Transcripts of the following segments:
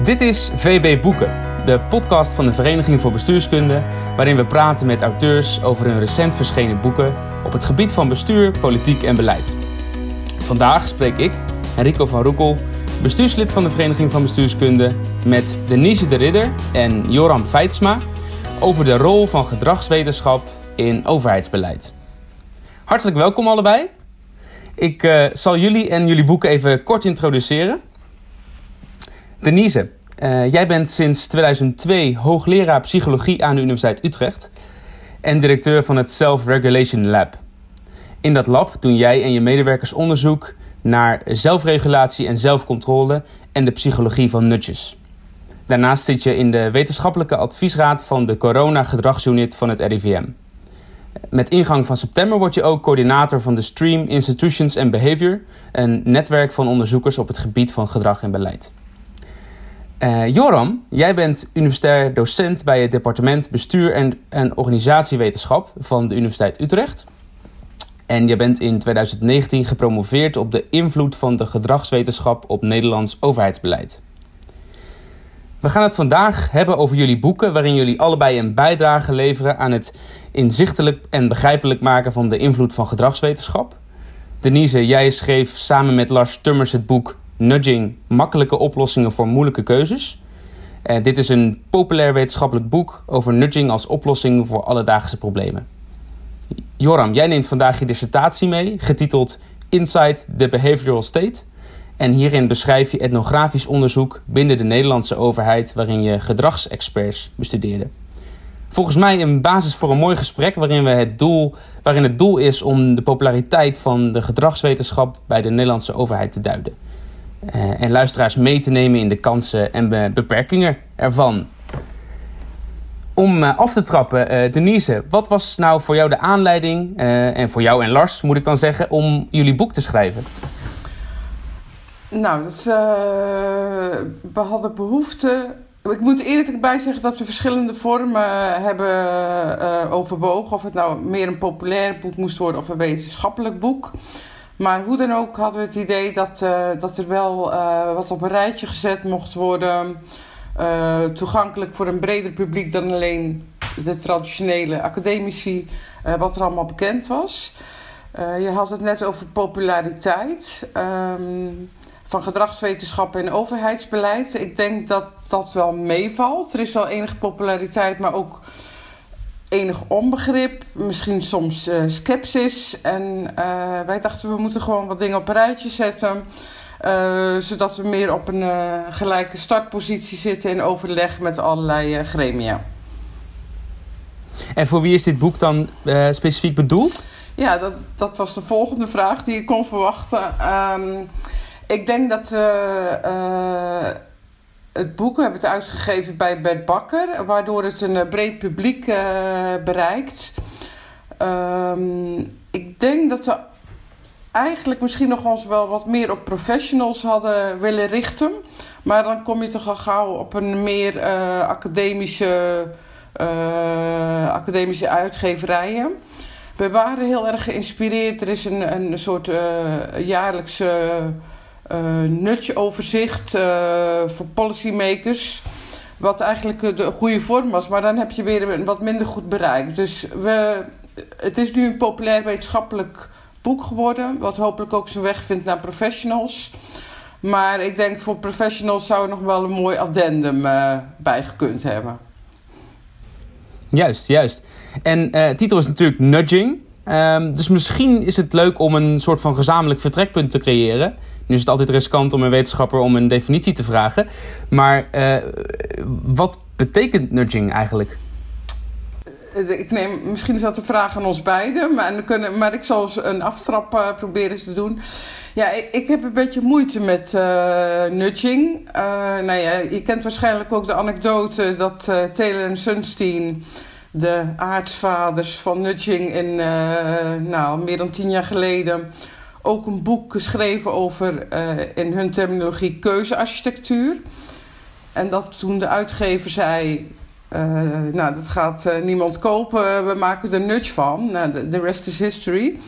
Dit is VB Boeken, de podcast van de Vereniging voor Bestuurskunde, waarin we praten met auteurs over hun recent verschenen boeken op het gebied van bestuur, politiek en beleid. Vandaag spreek ik, Enrico van Roekel, bestuurslid van de Vereniging van Bestuurskunde, met Denise de Ridder en Joram Feitsma over de rol van gedragswetenschap in overheidsbeleid. Hartelijk welkom allebei. Ik uh, zal jullie en jullie boeken even kort introduceren. Denise, uh, jij bent sinds 2002 hoogleraar psychologie aan de Universiteit Utrecht en directeur van het Self-Regulation Lab. In dat lab doen jij en je medewerkers onderzoek naar zelfregulatie en zelfcontrole en de psychologie van nudges. Daarnaast zit je in de wetenschappelijke adviesraad van de corona-gedragsunit van het RIVM. Met ingang van september word je ook coördinator van de Stream Institutions and Behavior, een netwerk van onderzoekers op het gebied van gedrag en beleid. Uh, Joram, jij bent universitair docent bij het departement Bestuur en, en Organisatiewetenschap van de Universiteit Utrecht. En je bent in 2019 gepromoveerd op de invloed van de gedragswetenschap op Nederlands overheidsbeleid. We gaan het vandaag hebben over jullie boeken, waarin jullie allebei een bijdrage leveren aan het inzichtelijk en begrijpelijk maken van de invloed van gedragswetenschap. Denise, jij schreef samen met Lars Tummers het boek Nudging: Makkelijke oplossingen voor moeilijke keuzes. Uh, dit is een populair wetenschappelijk boek over nudging als oplossing voor alledaagse problemen. Joram, jij neemt vandaag je dissertatie mee, getiteld Inside the Behavioral State. En hierin beschrijf je etnografisch onderzoek binnen de Nederlandse overheid waarin je gedragsexperts bestudeerde. Volgens mij een basis voor een mooi gesprek waarin, we het doel, waarin het doel is om de populariteit van de gedragswetenschap bij de Nederlandse overheid te duiden. Uh, en luisteraars mee te nemen in de kansen en beperkingen ervan. Om uh, af te trappen, uh, Denise, wat was nou voor jou de aanleiding, en voor jou en Lars moet ik dan zeggen, om jullie boek te schrijven? Nou, dat, we hadden behoefte. Ik moet eerlijk bij zeggen dat we verschillende vormen hebben overwogen. Of het nou meer een populair boek moest worden of een wetenschappelijk boek. Maar hoe dan ook hadden we het idee dat, uh, dat er wel uh, wat op een rijtje gezet mocht worden. Uh, toegankelijk voor een breder publiek dan alleen de traditionele academici, wat er allemaal bekend was. je had het net over populariteit um, van gedragswetenschappen en overheidsbeleid. Ik denk dat dat wel meevalt. Er is wel enige populariteit, maar ook enig onbegrip, misschien soms uh, sceptisch. En uh, wij dachten we moeten gewoon wat dingen op een rijtje zetten. Uh, zodat we meer op een gelijke startpositie zitten in overleg met allerlei gremia. En voor wie is dit boek dan specifiek bedoeld? Ja, dat, dat was de volgende vraag die ik kon verwachten. Um, ik denk dat we het boek hebben het uitgegeven bij Bert Bakker, waardoor het een eh, breed publiek uh, bereikt. Um, ik denk dat we eigenlijk misschien nog ons wel wat meer op professionals hadden willen richten. Maar dan kom je toch al gauw op een meer uh, academische, academische uitgeverijen. We waren heel erg geïnspireerd. Er is een, een soort jaarlijkse nudge-overzicht uh, voor policymakers. Wat eigenlijk de goede vorm was, maar dan heb je weer een wat minder goed bereik. Dus we, het is nu een populair wetenschappelijk boek geworden, wat hopelijk ook zijn weg vindt naar professionals. Maar ik denk voor professionals zou er nog wel een mooi addendum uh, bijgekund hebben. Juist, juist. En titel is natuurlijk Nudging. Um, dus misschien is het leuk om een soort van gezamenlijk vertrekpunt te creëren. Nu is het altijd riskant om een wetenschapper om een definitie te vragen. Maar uh, wat betekent nudging eigenlijk? Eh, ik neem, misschien is dat een vraag aan ons beiden, maar, kunnen, maar ik zal een aftrap uh, proberen te doen. Ja, ik, ik, heb een beetje moeite met uh, nudging. Nou ja, je kent waarschijnlijk ook de anekdote dat Taylor en Sunstein, de aartsvaders van nudging, in, nou, meer dan tien jaar geleden ook een boek geschreven over, uh, in hun terminologie, keuzearchitectuur. En dat toen de uitgever zei, uh, nou dat gaat niemand kopen, we maken er nudge van. Nou, the rest is history.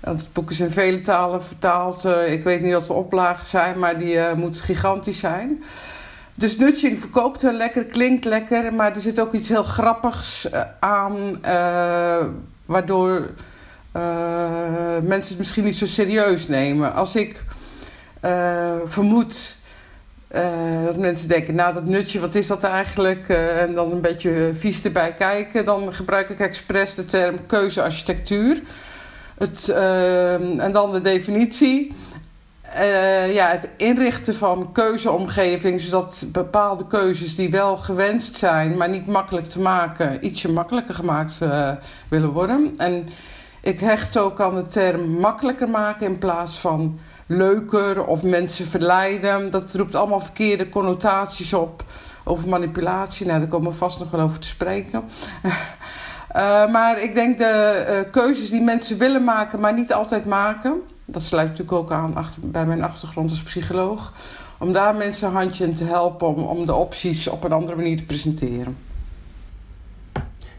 Het boek is in vele talen vertaald. ik weet niet wat de oplagen zijn, maar die moet gigantisch zijn. Dus nudging verkoopt wel lekker, klinkt lekker, maar er zit ook iets heel grappigs eh, aan, uh, waardoor uh, mensen het misschien niet zo serieus nemen. Als ik vermoed dat mensen denken, nou dat nutje, wat is dat eigenlijk? en dan een beetje vies erbij kijken, dan gebruik ik expres de term keuzearchitectuur. Het, en dan de definitie. Uh, ja, het inrichten van keuzeomgeving, zodat bepaalde keuzes die wel gewenst zijn, maar niet makkelijk te maken, ietsje makkelijker gemaakt uh, willen worden. En ik hecht ook aan de term makkelijker maken in plaats van leuker of mensen verleiden. Dat roept allemaal verkeerde connotaties op over manipulatie. Nou, daar komen we vast nog wel over te spreken. uh, maar ik denk de keuzes die mensen willen maken, maar niet altijd maken dat sluit natuurlijk ook aan achter, bij mijn achtergrond als psycholoog. Om daar mensen een handje in te helpen om, om de opties op een andere manier te presenteren.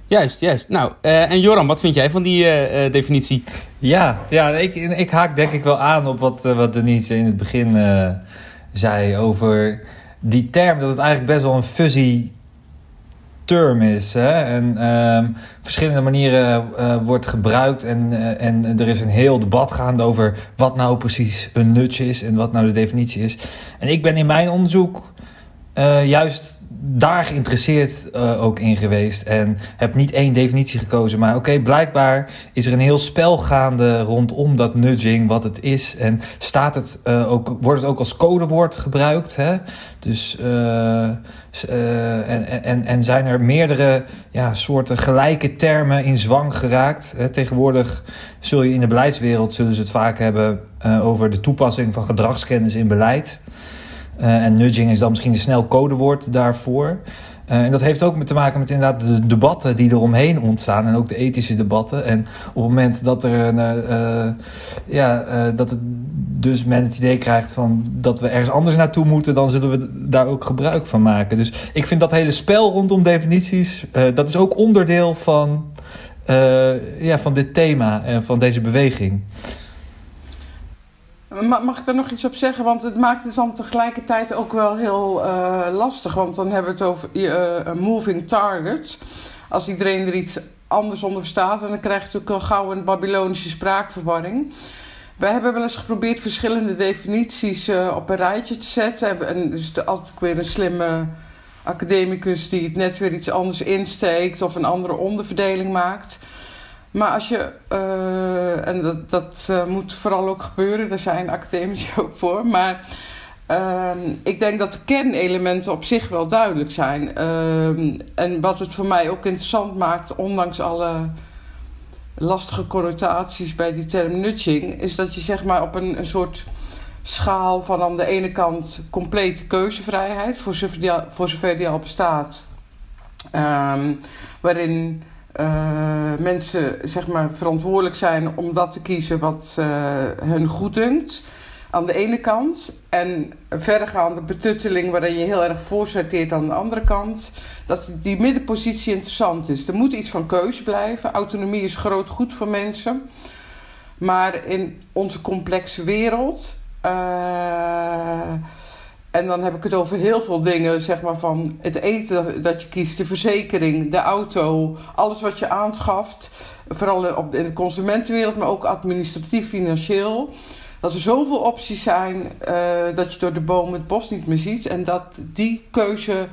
Juist, juist. Nou, uh, en Joram, wat vind jij van die uh, definitie? Ja, ja ik, ik haak denk ik wel aan op wat, wat Denise in het begin zei over die term. Dat het eigenlijk best wel een fuzzy term is. Hè? En uh, verschillende manieren uh, wordt gebruikt. En, uh, en er is een heel debat gaande over wat nou precies een nudge is en wat nou de definitie is. En ik ben in mijn onderzoek uh, juist daar geïnteresseerd uh, ook in geweest. En heb niet één definitie gekozen. Maar oké, blijkbaar is er een heel spel gaande rondom dat nudging, wat het is. En staat het, uh, ook, wordt het ook als codewoord gebruikt. Hè? Dus, uh, en, en, en zijn er meerdere ja, soorten gelijke termen in zwang geraakt. Hè? Tegenwoordig zul je in de beleidswereld zullen ze het vaak hebben over de toepassing van gedragskennis in beleid. Uh, en nudging is dan misschien een snel codewoord daarvoor. Uh, en dat heeft ook te maken met inderdaad de debatten die eromheen ontstaan. En ook de ethische debatten. En op het moment dat er een, uh, ja, dat dus men het idee krijgt van dat we ergens anders naartoe moeten, dan zullen we daar ook gebruik van maken. Dus ik vind dat hele spel rondom definities, dat is ook onderdeel van, ja, van dit thema en van deze beweging. Mag ik daar nog iets op zeggen? Want het maakt het dan tegelijkertijd ook wel heel uh, lastig. Want dan hebben we het over uh, een moving target. Als iedereen er iets anders onder staat, en dan krijg je natuurlijk al gauw een Babylonische spraakverwarring. Wij hebben wel eens geprobeerd verschillende definities uh, op een rijtje te zetten. En dus altijd weer een slimme academicus die het net weer iets anders insteekt of een andere onderverdeling maakt. Maar als je, uh, en dat, dat uh, moet vooral ook gebeuren, daar zijn academici ook voor. Maar uh, ik denk dat de kernelementen op zich wel duidelijk zijn. Ehm, en wat het voor mij ook interessant maakt, ondanks alle lastige connotaties bij die term nudging, is dat je zeg maar op een, een soort schaal van aan de ene kant complete keuzevrijheid, voor zover die al, voor zover die al bestaat, ehm, waarin uh, mensen zeg maar, verantwoordelijk zijn om dat te kiezen wat uh, hun goed dunkt. Aan de ene kant. En verdergaande betutteling waarin je heel erg voorsorteert aan de andere kant. Dat die middenpositie interessant is. Er moet iets van keuze blijven. Autonomie is groot goed voor mensen. Maar in onze complexe wereld. Uh, en dan heb ik het over heel veel dingen, zeg maar van het eten dat je kiest, de verzekering, de auto, alles wat je aanschaft. Vooral in de consumentenwereld, maar ook administratief, financieel. Dat er zoveel opties zijn uh, dat je door de bomen het bos niet meer ziet. En dat die keuze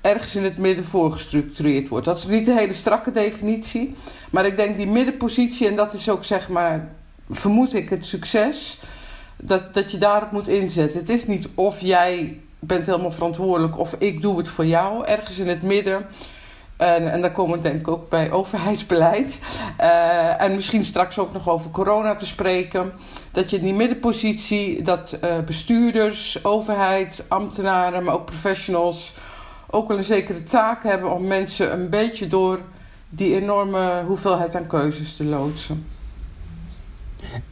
ergens in het midden voorgestructureerd wordt. Dat is niet een hele strakke definitie. Maar ik denk die middenpositie, en dat is ook zeg maar, vermoed ik, het succes dat, dat je daarop moet inzetten. Het is niet of jij bent helemaal verantwoordelijk of ik doe het voor jou. Ergens in het midden. En, en daar komen we denk ik ook bij overheidsbeleid. Uh, en misschien straks ook nog over corona te spreken. Dat je in die middenpositie, dat uh, bestuurders, overheid, ambtenaren, maar ook professionals... ook wel een zekere taak hebben om mensen een beetje door die enorme hoeveelheid aan keuzes te loodsen.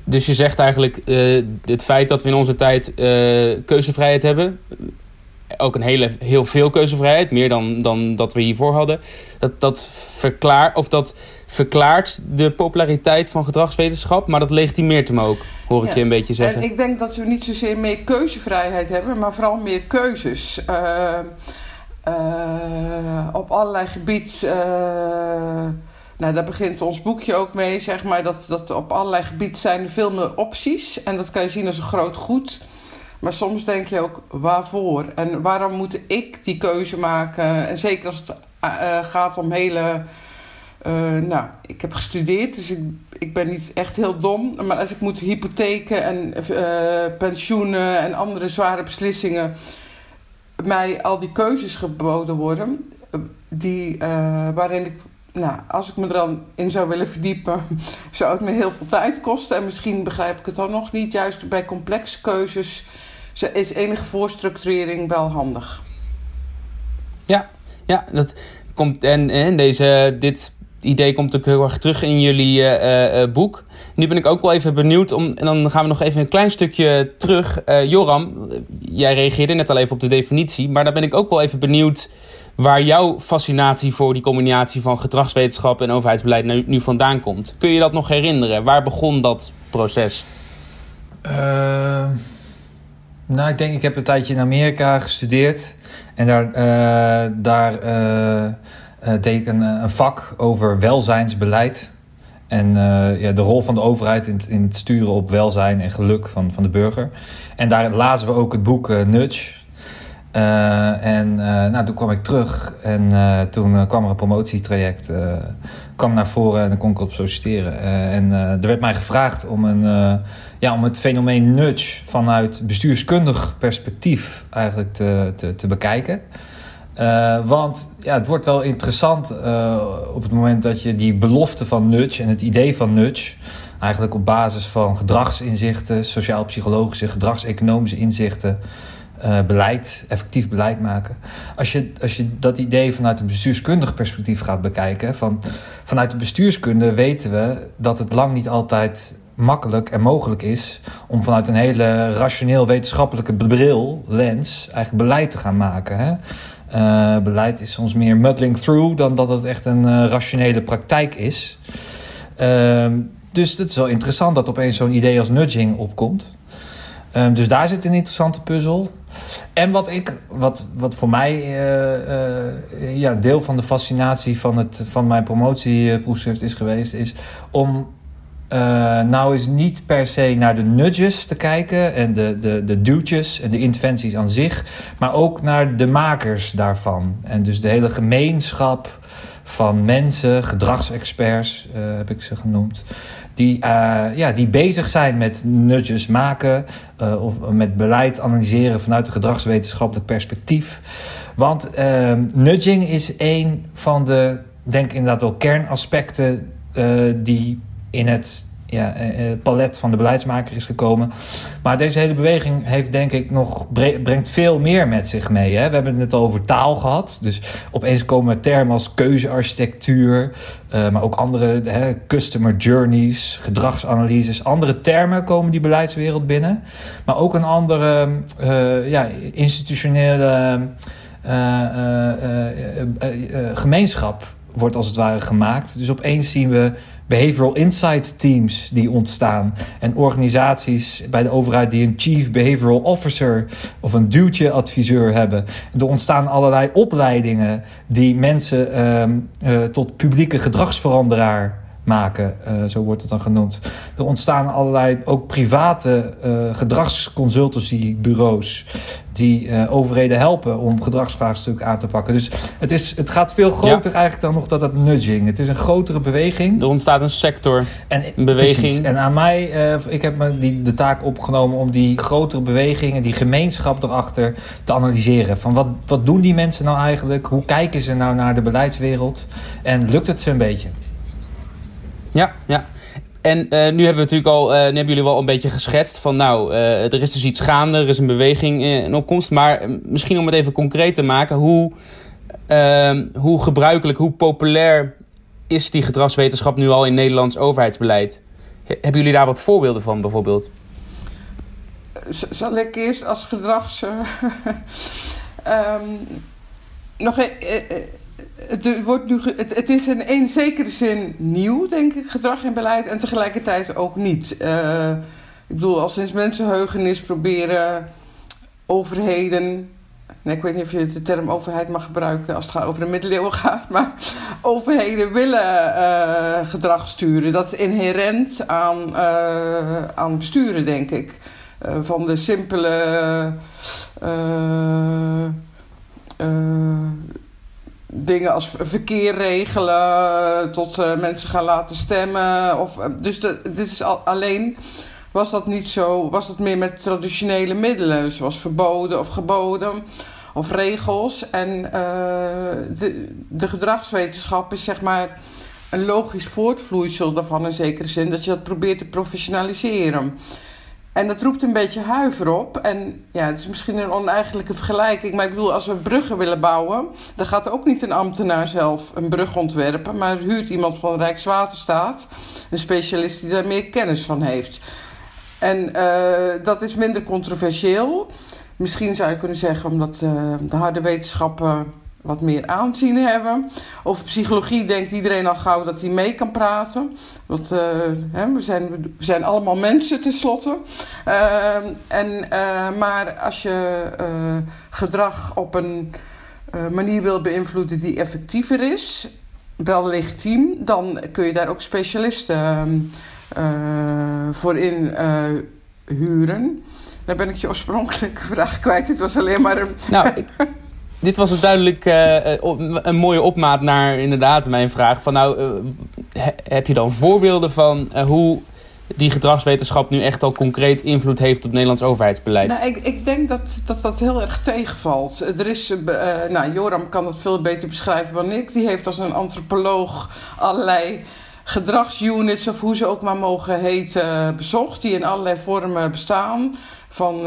Dus je zegt eigenlijk, uh, het feit dat we in onze tijd uh, keuzevrijheid hebben, ook een hele, heel veel keuzevrijheid, meer dan, dan dat we hiervoor hadden, dat, dat, verklaart, of dat verklaart de populariteit van gedragswetenschap, maar dat legitimeert hem ook. hoor ik Ja. je een beetje zeggen. En ik denk dat we niet zozeer meer keuzevrijheid hebben, maar vooral meer keuzes. Eh, eh, op allerlei gebieden. Nou, daar begint ons boekje ook mee, zeg maar. Dat, dat op allerlei gebieden zijn er veel meer opties. En dat kan je zien als een groot goed. Maar soms denk je ook, waarvoor? En waarom moet ik die keuze maken? En zeker als het eh, gaat om hele... eh, nou, ik heb gestudeerd, dus ik, ik ben niet echt heel dom. Maar als ik moet hypotheken en eh, pensioenen en andere zware beslissingen... mij al die keuzes geboden worden... eh, Die, eh, waarin ik, nou, als ik me er dan in zou willen verdiepen... zou het me heel veel tijd kosten. En misschien begrijp ik het dan nog niet. Juist bij complexe keuzes is enige voorstructurering wel handig. Ja, dat komt. En, deze, dit idee komt ook heel erg terug in jullie eh, eh, boek. Nu ben ik ook wel even benieuwd om. En dan gaan we nog even een klein stukje terug. Eh, Joram, jij reageerde net al even op de definitie. Maar dan ben ik ook wel even benieuwd. Waar jouw fascinatie voor die combinatie van gedragswetenschap en overheidsbeleid nu, vandaan komt. Kun je dat nog herinneren? Waar begon dat proces? Eh, nou, ik denk, ik heb een tijdje in Amerika gestudeerd. En daar, eh, daar eh, deed ik een, een vak over welzijnsbeleid. En ja, de rol van de overheid in, in het sturen op welzijn en geluk van, van de burger. En daar lazen we ook het boek Nudge. Eh, en eh, nou, toen kwam ik terug en eh, toen kwam er een promotietraject kwam naar voren en dan kon ik op solliciteren. En er werd mij gevraagd om, een, ja, om het fenomeen nudge vanuit bestuurskundig perspectief eigenlijk te, te, te bekijken. Want ja, het wordt wel interessant op het moment dat je die belofte van nudge en het idee van nudge eigenlijk op basis van gedragsinzichten, sociaal-psychologische, gedragseconomische inzichten, eh, beleid, effectief beleid maken. Als je, als je dat idee vanuit een bestuurskundig perspectief gaat bekijken, van, vanuit de bestuurskunde weten we dat het lang niet altijd makkelijk en mogelijk is om vanuit een hele rationeel wetenschappelijke bril, lens, eigenlijk beleid te gaan maken. Hè? Eh, beleid is soms meer muddling through dan dat het echt een eh, rationele praktijk is. Ehm, dus het is wel interessant dat opeens zo'n idee als nudging opkomt. Ehm, dus daar zit een interessante puzzel. En wat, ik, wat, wat voor mij eh, eh, ja, deel van de fascinatie van, het, van mijn promotieproefschrift is geweest, is om eh, nou eens niet per se naar de nudges te kijken en de, de, de duwtjes en de interventies aan zich, maar ook naar de makers daarvan. En dus de hele gemeenschap van mensen, gedragsexperts heb ik ze genoemd, die, eh, ja, die bezig zijn met nudges maken eh, of met beleid analyseren vanuit een gedragswetenschappelijk perspectief. Want eh, nudging is een van de, denk ik inderdaad wel, kernaspecten eh, die in het ja, eh, eh, palet van de beleidsmaker is gekomen. Maar deze hele beweging heeft denk ik nog bre- brengt veel meer met zich mee. Hè? We hebben het net over taal gehad. Dus opeens komen termen als keuzearchitectuur, eh, maar ook andere hè, customer journeys, gedragsanalyses, andere termen komen die beleidswereld binnen. Maar ook een andere ja, institutionele gemeenschap wordt als het ware gemaakt. Dus opeens zien we behavioral insight teams die ontstaan. En organisaties bij de overheid die een chief behavioral officer of een duwtje adviseur hebben. Er ontstaan allerlei opleidingen die mensen ehm, eh, tot publieke gedragsveranderaar maken, eh, zo wordt het dan genoemd. Er ontstaan allerlei ook private eh gedragsconsultancybureaus die eh, overheden helpen om gedragsvraagstukken aan te pakken. Dus het, is, het gaat veel groter eigenlijk dan nog dat het nudging. Het is een grotere beweging. Er ontstaat een sector. En, Een beweging. Precies. En aan mij, ik heb me die, de taak opgenomen om die grotere bewegingen, die gemeenschap erachter te analyseren. Van wat, wat doen die mensen nou eigenlijk? Hoe kijken ze nou naar de beleidswereld? En lukt het ze een beetje? Ja, ja. En eh, nu hebben we natuurlijk al, eh, nu hebben jullie wel een beetje geschetst van nou, eh, er is dus iets gaande, er is een beweging in opkomst. Maar misschien om het even concreet te maken, hoe, eh, hoe gebruikelijk, hoe populair is die gedragswetenschap nu al in Nederlands overheidsbeleid? He- hebben jullie daar wat voorbeelden van bijvoorbeeld? Zal ik eerst als gedrags... eh, ehm, nog een, eh, het, er wordt nu het, het is in één zekere zin nieuw, denk ik, gedrag en beleid. En tegelijkertijd ook niet. Eh, Ik bedoel, al sinds mensenheugenis proberen overheden. Nee, ik weet niet of je de term overheid mag gebruiken als het gaat over de middeleeuwen gaat. Maar overheden willen uh, gedrag sturen. Dat is inherent aan, aan besturen, denk ik. Van de simpele dingen als verkeer regelen, tot uh, mensen gaan laten stemmen. Of, dus de, dit is al, alleen was dat niet zo, was dat meer met traditionele middelen, zoals verboden of geboden of regels. En uh, de, de gedragswetenschap is zeg maar een logisch voortvloeisel daarvan in zekere zin, dat je dat probeert te professionaliseren. En dat roept een beetje huiver op. En ja, het is misschien een oneigenlijke vergelijking. Maar ik bedoel, als we bruggen willen bouwen... dan gaat ook niet een ambtenaar zelf een brug ontwerpen... maar huurt iemand van Rijkswaterstaat... een specialist die daar meer kennis van heeft. En uh, dat is minder controversieel. Misschien zou je kunnen zeggen omdat uh, de harde wetenschappen wat meer aanzien hebben. Over psychologie denkt iedereen al gauw dat hij mee kan praten. Want uh, hè, we, zijn, we zijn allemaal mensen tenslotte. Uh, en, uh, maar als je gedrag op een manier wil beïnvloeden die effectiever is, wel legitiem, dan kun je daar ook specialisten voor in huren. Dan ben ik je oorspronkelijke vraag kwijt. Het was alleen maar een. Nou, ik dit was een duidelijk uh, een mooie opmaat naar inderdaad mijn vraag. Van nou, uh, heb je dan voorbeelden van hoe die gedragswetenschap nu echt al concreet invloed heeft op Nederlands overheidsbeleid? Nou, ik, ik denk dat, dat dat heel erg tegenvalt. Er is, nou, Joram kan dat veel beter beschrijven dan ik. Die heeft als een antropoloog allerlei gedragsunits, of hoe ze ook maar mogen heten, bezocht. Die in allerlei vormen bestaan. Van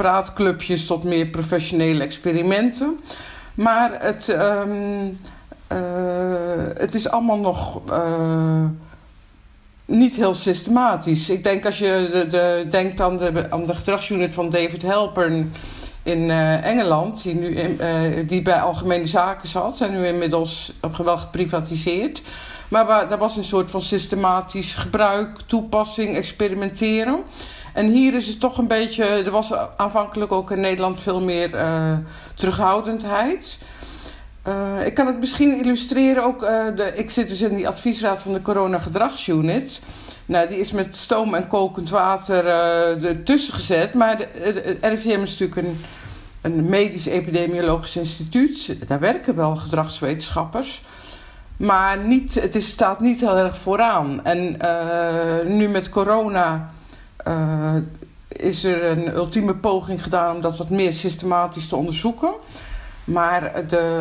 praatclubjes tot meer professionele experimenten. Maar het, um, uh, het is allemaal nog uh, niet heel systematisch. Ik denk als je de, de, denkt aan de, aan de gedragsunit van David Helpern in uh, Engeland, die, nu die bij Algemene Zaken zat en nu inmiddels op geprivatiseerd. Maar daar was een soort van systematisch gebruik, toepassing, experimenteren. En hier is het toch een beetje. Er was aanvankelijk ook in Nederland veel meer uh, terughoudendheid. Uh, ik kan het misschien illustreren ook. Uh, de, ik zit dus in die adviesraad van de Corona Gedragsunit. Nou, die is met stoom en kokend water ertussen gezet. Maar de, de, RIVM is natuurlijk een, een medisch epidemiologisch instituut. Daar werken wel gedragswetenschappers. Maar niet, het staat niet heel erg vooraan. En nu met corona uh, is er een ultieme poging gedaan om dat wat meer systematisch te onderzoeken. Maar de,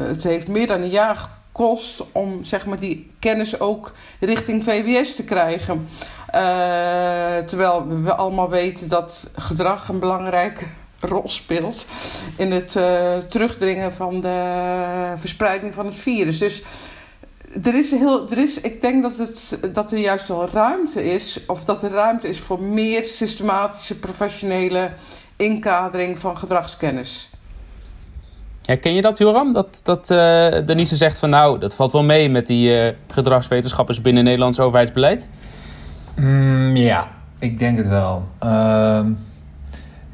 uh, het heeft meer dan een jaar gekost om zeg maar, die kennis ook richting VWS te krijgen. Uh, terwijl we allemaal weten dat gedrag een belangrijke rol speelt in het terugdringen van de verspreiding van het virus. Dus er is heel, er is, ik denk dat, het, dat er juist wel ruimte is, of dat er ruimte is voor meer systematische professionele inkadering van gedragskennis. Herken je dat, Joram? Dat, dat uh, Denise zegt van nou, dat valt wel mee met die uh, gedragswetenschappers binnen Nederlands overheidsbeleid? Mm, ja, ik denk het wel. Uh,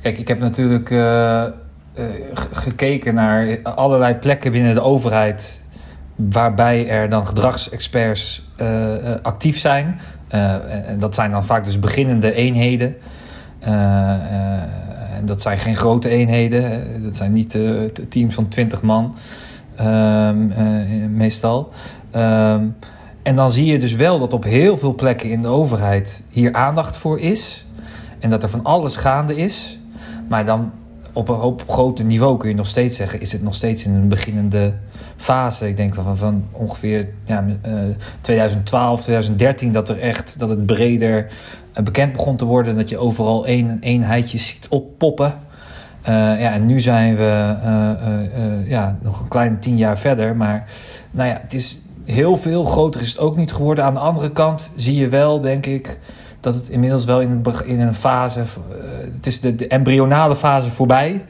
kijk, ik heb natuurlijk uh, gekeken naar allerlei plekken binnen de overheid waarbij er dan gedragsexperts uh, actief zijn. Uh, en dat zijn dan vaak dus beginnende eenheden. en dat zijn geen grote eenheden. Dat zijn niet teams van 20 man. Ehm, meestal. Um, en dan zie je dus wel dat op heel veel plekken in de overheid hier aandacht voor is. En dat er van alles gaande is. Maar dan op een hoop groter niveau kun je nog steeds zeggen... is het nog steeds in een beginnende fase. Ik denk van, van ongeveer ja, uh, 2012, 2013 dat er echt dat het breder uh, bekend begon te worden. Dat je overal één eenheidjes ziet oppoppen. Uh, ja, en nu zijn we ja, nog een kleine tien jaar verder. Maar nou ja, het is heel veel groter is het ook niet geworden. Aan de andere kant zie je wel, denk ik, dat het inmiddels wel in een, in een fase. Uh, het is de, embryonale fase voorbij.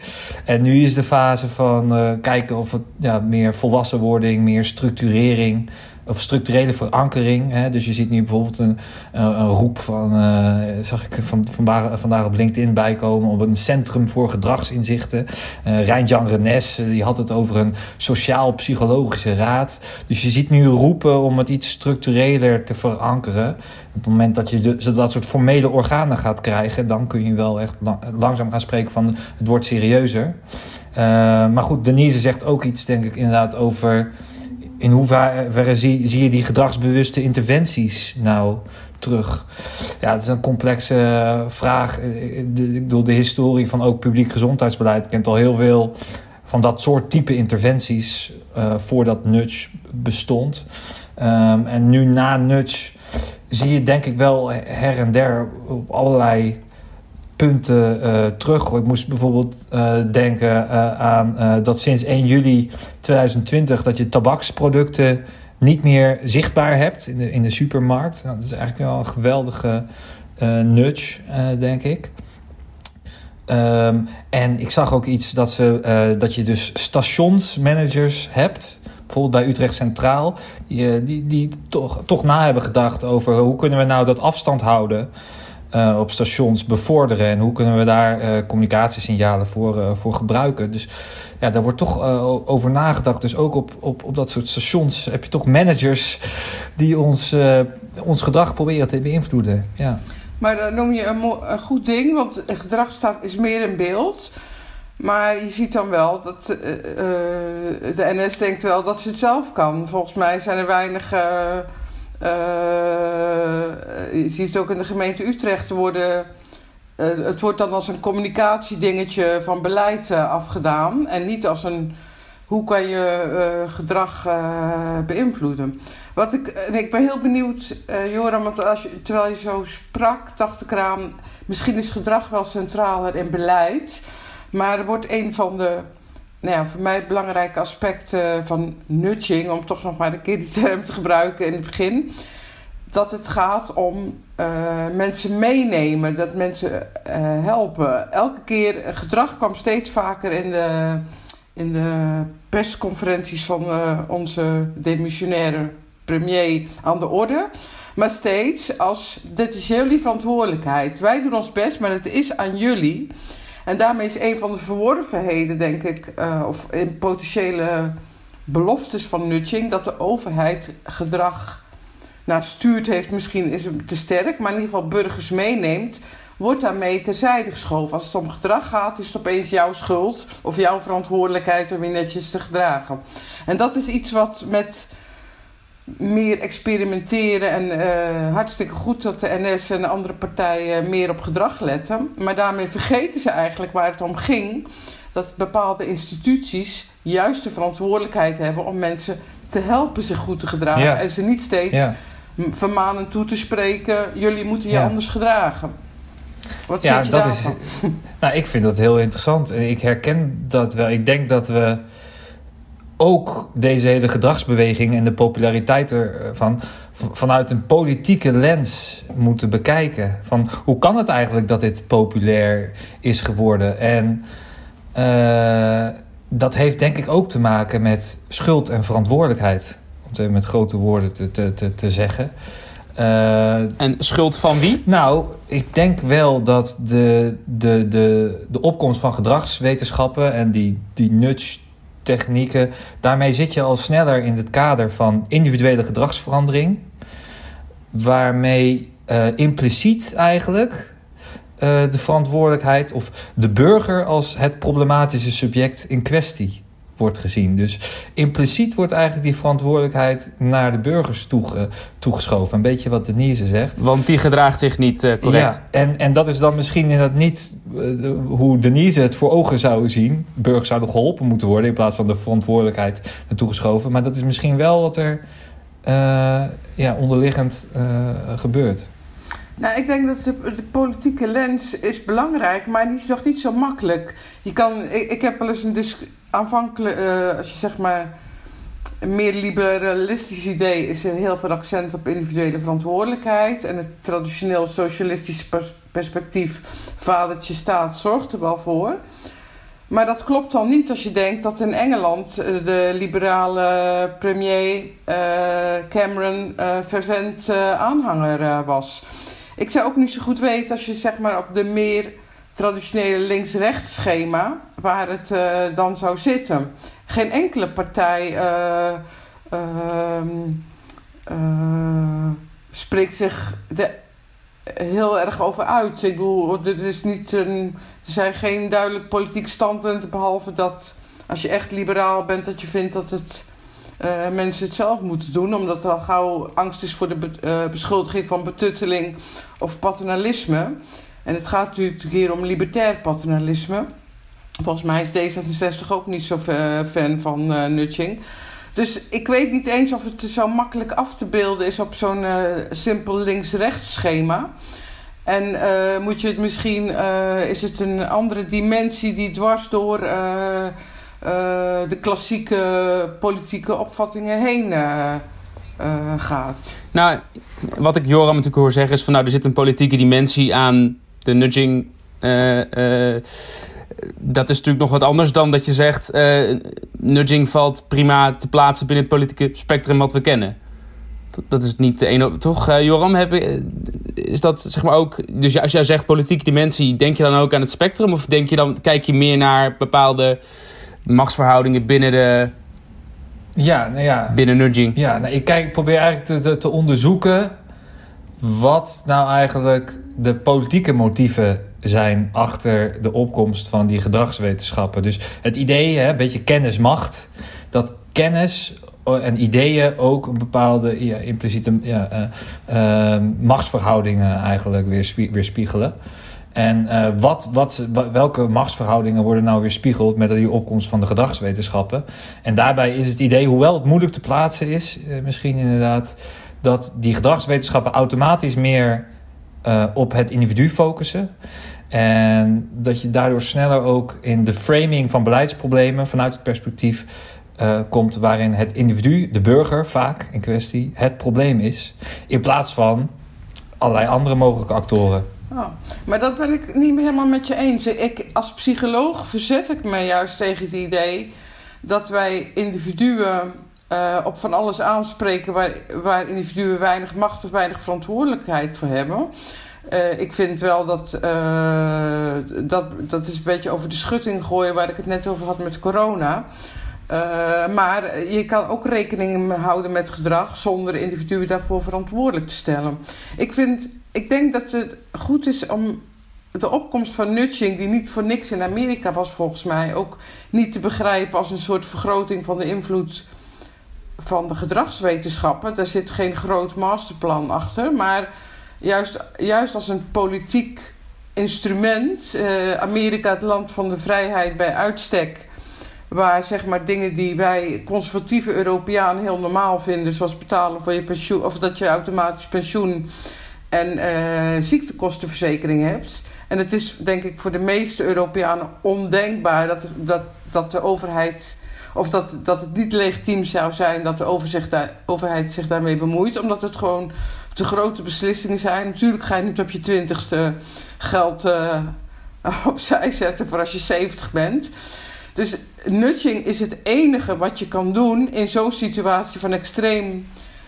En nu is de fase van uh, kijken of het ja, meer volwassenwording, meer structurering. Of structurele verankering. Hè? Dus je ziet nu bijvoorbeeld een, een roep van, uh, zag ik van, vandaag, op LinkedIn bijkomen, op een centrum voor gedragsinzichten. Uh, Rijn-Jan Renes, die had het over een sociaal-psychologische raad. Dus je ziet nu roepen om het iets structureler te verankeren. Op het moment dat je de, dat soort formele organen gaat krijgen, dan kun je wel echt langzaam gaan spreken van het wordt serieuzer. Maar goed, Denise zegt ook iets, denk ik, inderdaad over in hoeverre zie, je die gedragsbewuste interventies nou terug? Ja, het is een complexe eh, vraag. Eh, ik bedoel, de historie van ook publiek gezondheidsbeleid kent al heel veel van dat soort type interventies voordat nudge bestond. Um, en nu na nudge zie je denk ik wel her en der op allerlei punten uh, terug. Ik moest bijvoorbeeld uh, denken uh, aan dat sinds 1 juli 2020 dat je tabaksproducten niet meer zichtbaar hebt in de, in de supermarkt. Nou, dat is eigenlijk wel een geweldige nudge, denk ik. Um, en ik zag ook iets dat, ze, dat je dus stationsmanagers hebt bijvoorbeeld bij Utrecht Centraal, die, die, die toch, toch na hebben gedacht over hoe kunnen we nou dat afstand houden uh, op stations bevorderen en hoe kunnen we daar uh, communicatiesignalen voor, uh, voor gebruiken. Dus ja, daar wordt toch over nagedacht. Dus ook op, op, op dat soort stations heb je toch managers die ons, ons gedrag proberen te beïnvloeden. Ja. Maar dan noem je een, een goed ding, want gedrag staat, is meer een beeld. Maar je ziet dan wel dat de NS denkt wel dat ze het zelf kan. Volgens mij zijn er weinig je ziet het ook in de gemeente Utrecht worden. Uh, het wordt dan als een communicatiedingetje van beleid uh, afgedaan. En niet als een hoe kan je gedrag beïnvloeden. Wat ik, ik ben heel benieuwd, Joram, want als terwijl je zo sprak, dacht ik eraan. Misschien is gedrag wel centraler in beleid. Maar er wordt een van de nou ja, voor mij belangrijke aspecten van nudging, om toch nog maar een keer die term te gebruiken in het begin, dat het gaat om uh, mensen meenemen, dat mensen uh, helpen. Elke keer, gedrag kwam steeds vaker in de, in de persconferenties van onze demissionaire premier aan de orde. Maar steeds als, dit is jullie verantwoordelijkheid. Wij doen ons best, maar het is aan jullie. En daarmee is een van de verworvenheden, denk ik, uh, of in potentiële beloftes van nudging, dat de overheid gedrag nou, stuurt, heeft misschien is te sterk, maar in ieder geval burgers meeneemt, wordt daarmee terzijde geschoven. Als het om gedrag gaat, is het opeens jouw schuld of jouw verantwoordelijkheid om je netjes te gedragen. En dat is iets wat met meer experimenteren. En uh, hartstikke goed dat de NS en andere partijen meer op gedrag letten. Maar daarmee vergeten ze eigenlijk waar het om ging. Dat bepaalde instituties juist de verantwoordelijkheid hebben om mensen te helpen zich goed te gedragen. En ze niet steeds ja. vermanend toe te spreken: jullie moeten je anders gedragen. Wat ja, vind je dat is. Nou, ik vind dat heel interessant. En ik herken dat wel. Ik denk dat we ook deze hele gedragsbeweging en de populariteit ervan vanuit een politieke lens moeten bekijken. Van hoe kan het eigenlijk dat dit populair is geworden? En uh, dat heeft denk ik ook te maken met schuld en verantwoordelijkheid. Om het even met grote woorden te, te, te, te zeggen. Uh, en schuld van wie? Nou, ik denk wel dat de, de, de, de opkomst van gedragswetenschappen en die, die nudge technieken. Daarmee zit je al sneller in het kader van individuele gedragsverandering. Waarmee uh, impliciet eigenlijk uh, de verantwoordelijkheid of de burger als het problematische subject in kwestie wordt gezien. Dus impliciet wordt eigenlijk die verantwoordelijkheid naar de burgers toege, toegeschoven. Een beetje wat Denise zegt. Want die gedraagt zich niet uh, correct. Ja, en, en dat is dan misschien inderdaad niet uh, hoe Denise het voor ogen zou zien. Burgers zouden geholpen moeten worden in plaats van de verantwoordelijkheid naartoe geschoven. Maar dat is misschien wel wat er uh, ja, onderliggend gebeurt. Nou, ik denk dat de, de, politieke lens is belangrijk, maar die is nog niet zo makkelijk. Je kan, ik, ik heb wel eens een discussie aanvankelijk, uh, als je zeg maar een meer liberalistisch idee, is er heel veel accent op individuele verantwoordelijkheid. En het traditioneel socialistische pers perspectief, vadertje staat, zorgt er wel voor. Maar dat klopt dan niet als je denkt dat in Engeland de liberale premier Cameron fervent aanhanger was. Ik zou ook niet zo goed weten als je zeg maar op de meer traditionele links-rechts schema waar het dan zou zitten. Geen enkele partij ehm, spreekt zich de, heel erg over uit. Ik bedoel, er, is niet een, er zijn geen duidelijk politieke standpunten, behalve dat als je echt liberaal bent, dat je vindt dat het, mensen het zelf moeten doen, omdat er al gauw angst is voor de beschuldiging van betutteling of paternalisme. En het gaat natuurlijk hier om libertair paternalisme. Volgens mij is D66 ook niet zo fan van uh, nudging. Dus ik weet niet eens of het zo makkelijk af te beelden is op zo'n uh, simpel links-rechts schema. En uh, moet je het misschien, is het een andere dimensie die dwars door de klassieke politieke opvattingen heen gaat? Nou, wat ik Joram natuurlijk hoor zeggen is van nou, er zit een politieke dimensie aan de nudging dat is natuurlijk nog wat anders dan dat je zegt... Uh, nudging valt prima te plaatsen binnen het politieke spectrum wat we kennen. Dat is niet de ene... Toch, uh, Joram, heb, is dat zeg maar ook... Dus als jij zegt politieke dimensie, denk je dan ook aan het spectrum? Of denk je dan, kijk je meer naar bepaalde machtsverhoudingen binnen de... Ja, nou ja. Binnen nudging. Ja, nou, ik kijk, probeer eigenlijk te, te onderzoeken... wat nou eigenlijk de politieke motieven zijn achter de opkomst van die gedragswetenschappen. Dus het idee, hè, een beetje kennismacht, dat kennis en ideeën ook een bepaalde ja, impliciete ja, uh, uh, machtsverhoudingen eigenlijk weer weerspiegelen. En uh, wat, wat, welke machtsverhoudingen worden nou weerspiegeld met die opkomst van de gedragswetenschappen? En daarbij is het idee, hoewel het moeilijk te plaatsen is, misschien inderdaad, dat die gedragswetenschappen automatisch meer op het individu focussen. En dat je daardoor sneller ook in de framing van beleidsproblemen vanuit het perspectief uh, komt waarin het individu, de burger vaak in kwestie, het probleem is. In plaats van allerlei andere mogelijke actoren. Oh, maar dat ben ik niet helemaal met je eens. Ik, als psycholoog verzet ik me juist tegen het idee dat wij individuen uh, op van alles aanspreken waar, waar individuen weinig macht of weinig verantwoordelijkheid voor hebben. Uh, ik vind wel dat, uh, dat... Dat is een beetje over de schutting gooien... waar ik het net over had met corona. Maar je kan ook rekening houden met gedrag... zonder individuen daarvoor verantwoordelijk te stellen. Ik, vind, ik denk dat het goed is om de opkomst van nudging... die niet voor niks in Amerika was volgens mij... ook niet te begrijpen als een soort vergroting van de invloed van de gedragswetenschappen. Daar zit geen groot masterplan achter, maar juist, juist als een politiek instrument. Uh, Amerika, het land van de vrijheid bij uitstek. Waar zeg maar dingen die wij conservatieve Europeanen heel normaal vinden, zoals betalen voor je pensioen, of dat je automatisch pensioen en uh, ziektekostenverzekering hebt. En het is denk ik voor de meeste Europeanen ondenkbaar dat, dat, dat de overheid. Of dat, dat het niet legitiem zou zijn dat de overheid zich daarmee bemoeit, omdat het gewoon te grote beslissingen zijn. Natuurlijk ga je niet op je twintigste geld uh, opzij zetten voor als je 70 bent. Dus nudging is het enige wat je kan doen in zo'n situatie van extreem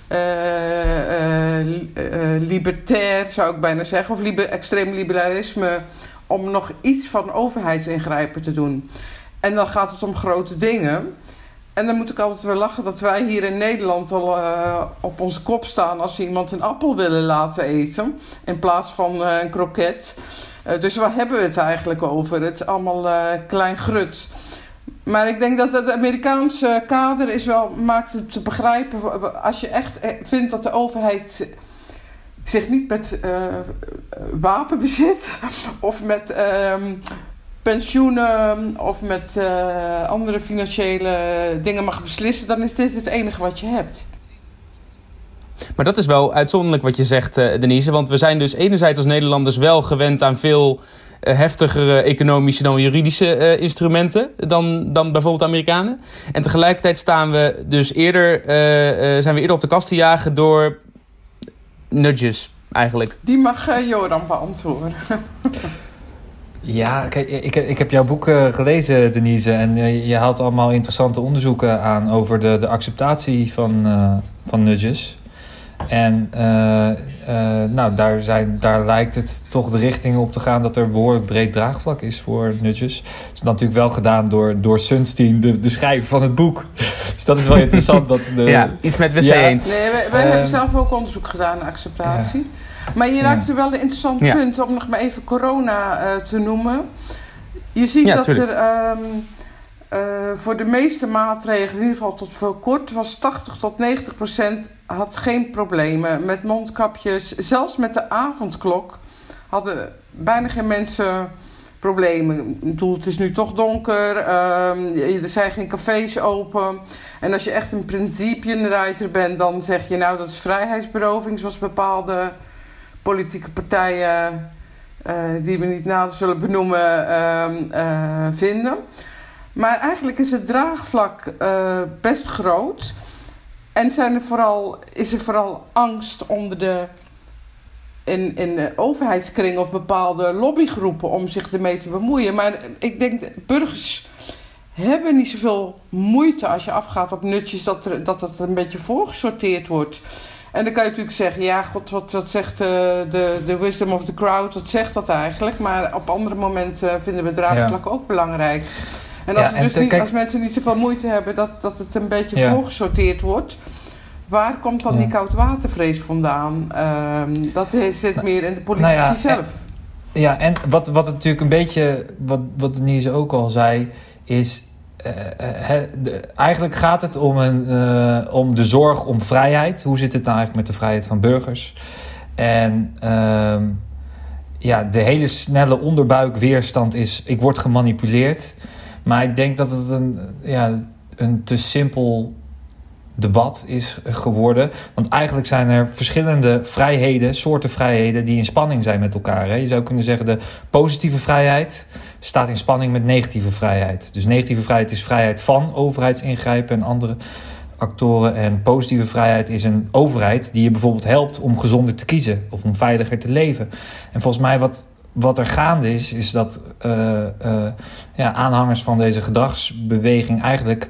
uh, uh, libertair, zou ik bijna zeggen, of extreem liberalisme, om nog iets van overheidsingrijpen te doen. En dan gaat het om grote dingen. En dan moet ik altijd weer lachen dat wij hier in Nederland al uh, op onze kop staan als iemand een appel willen laten eten. In plaats van uh, een kroket. Uh, dus waar hebben we het eigenlijk over? Het is allemaal klein grut. Maar ik denk dat het Amerikaanse kader is wel, maakt het te begrijpen. Als je echt vindt dat de overheid zich niet met wapen bezit of met ehm, pensioenen of met uh, andere financiële dingen mag beslissen, dan is dit het enige wat je hebt. Maar dat is wel uitzonderlijk wat je zegt, uh, Denise. Want we zijn dus enerzijds als Nederlanders wel gewend aan veel uh, heftigere economische dan juridische instrumenten dan, dan bijvoorbeeld Amerikanen. En tegelijkertijd staan we dus eerder, zijn we eerder op de kast te jagen door nudges eigenlijk. Die mag Joran beantwoorden. Ja, kijk, ik, ik heb jouw boek uh, gelezen, Denise. En uh, je haalt allemaal interessante onderzoeken aan over de, de acceptatie van, uh, van nudges. En nou, daar, zijn, daar lijkt het toch de richting op te gaan dat er behoorlijk breed draagvlak is voor nudges. Dat is natuurlijk wel gedaan door, door Sunstein, de, de schrijver van het boek. Dus dat is wel interessant. dat de, ja, iets met wc ja, eens. Nee, wij, wij hebben zelf ook onderzoek gedaan naar acceptatie. Ja. Maar je raakt er wel een interessant punt om nog maar even corona uh, te noemen. Je ziet dat er um, uh, voor de meeste maatregelen, in ieder geval tot voor kort, was 80 tot 90 procent had geen problemen met mondkapjes. Zelfs met de avondklok hadden bijna geen mensen problemen. Ik bedoel, het is nu toch donker, um, er zijn geen cafés open. En als je echt een principe bent, dan zeg je nou dat is vrijheidsberoving, zoals bepaalde politieke partijen, uh, die we niet nader zullen benoemen, uh, vinden. Maar eigenlijk is het draagvlak uh, best groot. En zijn er vooral, is er vooral angst onder de, in, in de overheidskring of bepaalde lobbygroepen om zich ermee te bemoeien. Maar ik denk, burgers hebben niet zoveel moeite als je afgaat op nutjes dat, er, dat het een beetje voorgesorteerd wordt. En dan kan je natuurlijk zeggen, ja, god, wat, wat zegt de, de, de wisdom of the crowd, wat zegt dat eigenlijk? Maar op andere momenten vinden we draagvlak ja. ook belangrijk. En als, ja, dus niet, als mensen niet zoveel moeite hebben dat, dat het een beetje ja. voorgesorteerd wordt, waar komt dan die koudwatervrees vandaan? Um, dat zit meer in de politici nou zelf. En, ja, en wat, wat natuurlijk een beetje, wat, wat Denise ook al zei, is uh, de, eigenlijk gaat het om, een, uh, om de zorg om vrijheid. Hoe zit het nou eigenlijk met de vrijheid van burgers? En uh, ja, de hele snelle onderbuikweerstand is: ik word gemanipuleerd. Maar ik denk dat het een, ja, een te simpel debat is geworden. Want eigenlijk zijn er verschillende vrijheden, soorten vrijheden, die in spanning zijn met elkaar. Hè? Je zou kunnen zeggen de positieve vrijheid staat in spanning met negatieve vrijheid. Dus negatieve vrijheid is vrijheid van overheidsingrijpen en andere actoren. En positieve vrijheid is een overheid die je bijvoorbeeld helpt om gezonder te kiezen of om veiliger te leven. En volgens mij wat, wat er gaande is, is dat uh, uh, ja, aanhangers van deze gedragsbeweging eigenlijk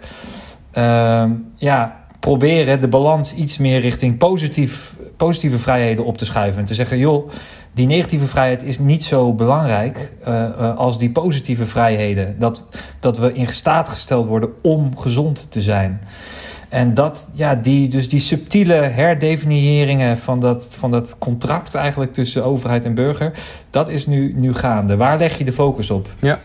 uh, ja, proberen de balans iets meer richting positief, positieve vrijheden op te schuiven. En te zeggen, joh, die negatieve vrijheid is niet zo belangrijk uh, als die positieve vrijheden. Dat, dat we in staat gesteld worden om gezond te zijn. En dat, ja, die, dus die subtiele herdefiniëringen van dat, van dat contract eigenlijk tussen overheid en burger, dat is nu, nu gaande. Waar leg je de focus op? Ja.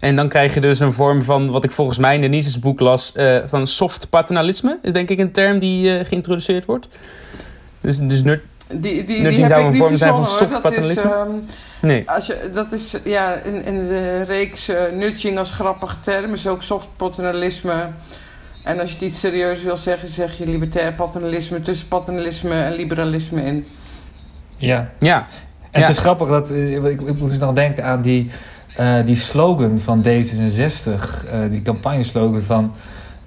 En dan krijg je dus een vorm van, wat ik volgens mij in Denise's boek las, uh, van soft paternalisme. Is denk ik een term die uh, geïntroduceerd wordt. Dus, dus nerd, die, die, die zou een vorm zijn van soft paternalisme? Is, um, nee. Als je, dat is ja, in, in de reeks uh, nudging als grappige term is ook soft paternalisme. En als je het iets serieus wil zeggen, zeg je libertair paternalisme tussen paternalisme en liberalisme in. Ja. ja. En ja. het is grappig dat ik, ik moest nog denken aan die uh, die slogan van D66, uh, die campagneslogan van...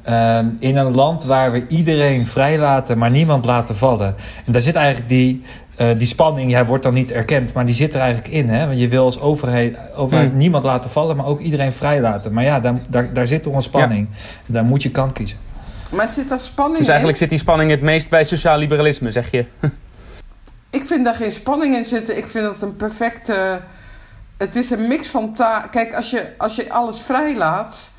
Uh, in een land waar we iedereen vrijlaten, maar niemand laten vallen. En daar zit eigenlijk die, uh, die spanning, jij wordt dan niet erkend, maar die zit er eigenlijk in. Hè? Want je wil als overheid, overheid hmm. niemand laten vallen, maar ook iedereen vrijlaten. Maar ja, daar, daar, daar zit toch een spanning. Ja. En daar moet je kant kiezen. Maar zit daar spanning Dus eigenlijk zit die spanning het meest bij sociaal liberalisme, zeg je? ik vind daar geen spanning in zitten. Ik vind dat een perfecte het is een mix van taal. Kijk, als je, als je alles vrijlaat.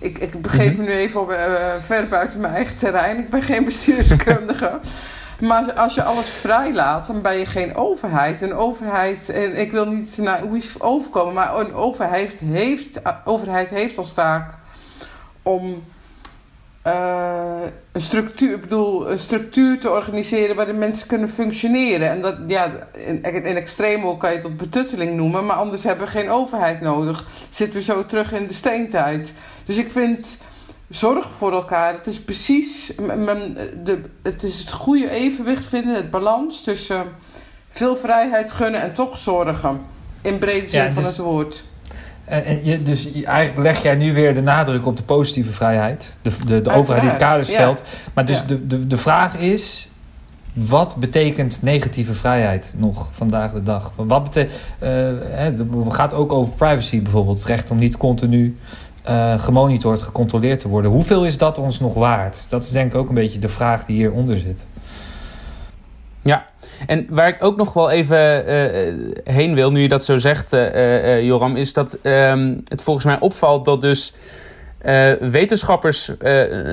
Ik, ik begeef me nu even op, uh, ver buiten mijn eigen terrein. Ik ben geen bestuurskundige. maar als je alles vrijlaat, dan ben je geen overheid. Een overheid, en ik wil niet naar hoe overkomen, maar een overheid heeft, overheid heeft als taak om uh, een structuur, ik bedoel, een structuur te organiseren waar de mensen kunnen functioneren. En dat, ja, in, in extremo kan je het tot betutteling noemen, maar anders hebben we geen overheid nodig. Zitten we zo terug in de steentijd. Dus ik vind zorg voor elkaar, het is precies, de, het is het goede evenwicht vinden, het balans tussen veel vrijheid gunnen en toch zorgen. In brede zin ja, van het woord. En, en je, dus eigenlijk leg jij nu weer de nadruk op de positieve vrijheid. De, de, de overheid die het kader stelt. Maar dus de, de, de vraag is... wat betekent negatieve vrijheid nog vandaag de dag? Wat betekent, het gaat ook over privacy bijvoorbeeld. Het recht om niet continu uh, gemonitord, gecontroleerd te worden. Hoeveel is dat ons nog waard? Dat is denk ik ook een beetje de vraag die hieronder zit. Ja, en waar ik ook nog wel even uh, heen wil, nu je dat zo zegt, uh, Joram, is dat ehm, het volgens mij opvalt dat dus wetenschappers,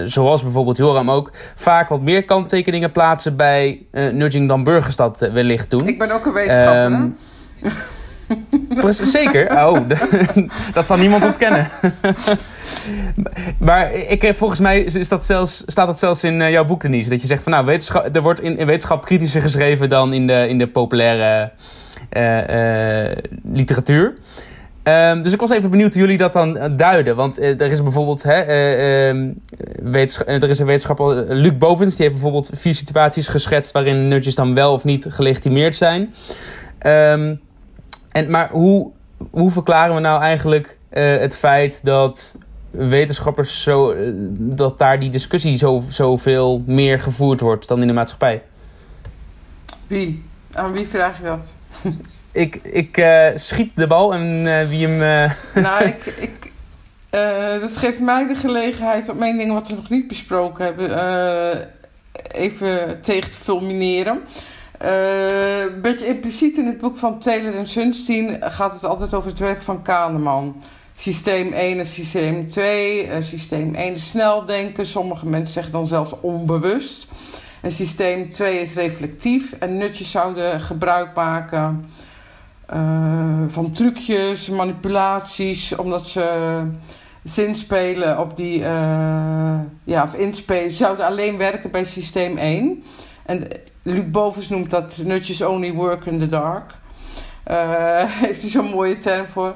zoals bijvoorbeeld Joram ook, vaak wat meer kanttekeningen plaatsen bij nudging dan burgers dat wellicht doen. Ik ben ook een wetenschapper. Um, Zeker. Oh, dat zal niemand ontkennen. maar ik, volgens mij is dat zelfs, staat dat zelfs in jouw boek, Denise. Dat je zegt van nou, wetenschap, er wordt in, in wetenschap kritischer geschreven dan in de, in de populaire uh, literatuur. Um, dus ik was even benieuwd hoe jullie dat dan duiden. Want er is bijvoorbeeld hè, uh, er is een wetenschapper, Luc Bovens, die heeft bijvoorbeeld vier situaties geschetst waarin nudges dan wel of niet gelegitimeerd zijn. Um, en, maar hoe, hoe verklaren we nou eigenlijk uh, het feit dat wetenschappers zo. Uh, dat daar die discussie zo, zoveel meer gevoerd wordt dan in de maatschappij? Wie? Aan wie vraag je dat? ik ik uh, schiet de bal en wie hem. nou, ik. ik dat geeft mij de gelegenheid om één ding wat we nog niet besproken hebben. even tegen te fulmineren. Een beetje impliciet in het boek van Taylor en Sunstein gaat het altijd over het werk van Kahneman. Systeem 1 en systeem 2. Uh, systeem 1 is snel denken. Sommige mensen zeggen dan zelfs onbewust. En systeem 2 is reflectief. En nutjes zouden gebruik maken uh, van trucjes, manipulaties, omdat ze zinspelen op die, ja, of inspelen, zouden alleen werken bij systeem 1. En Luc Bovens noemt dat nutjes only work in the dark. Uh, heeft hij zo'n mooie term voor.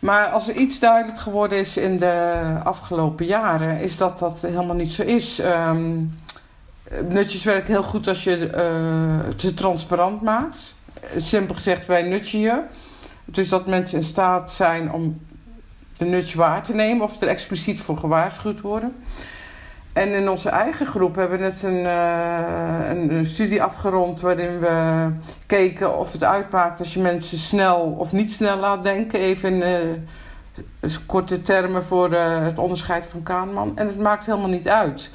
Maar als er iets duidelijk geworden is in de afgelopen jaren, is dat dat helemaal niet zo is. Um, nutjes werkt heel goed als je uh, transparant maakt. Simpel gezegd, wij nutje je. Dus dat mensen in staat zijn om de nutje waar te nemen of er expliciet voor gewaarschuwd worden. En in onze eigen groep hebben we net een, uh, een, een, studie afgerond waarin we keken of het uitmaakt als je mensen snel of niet snel laat denken. Even uh, korte termen voor uh, het onderscheid van Kahneman. En het maakt helemaal niet uit.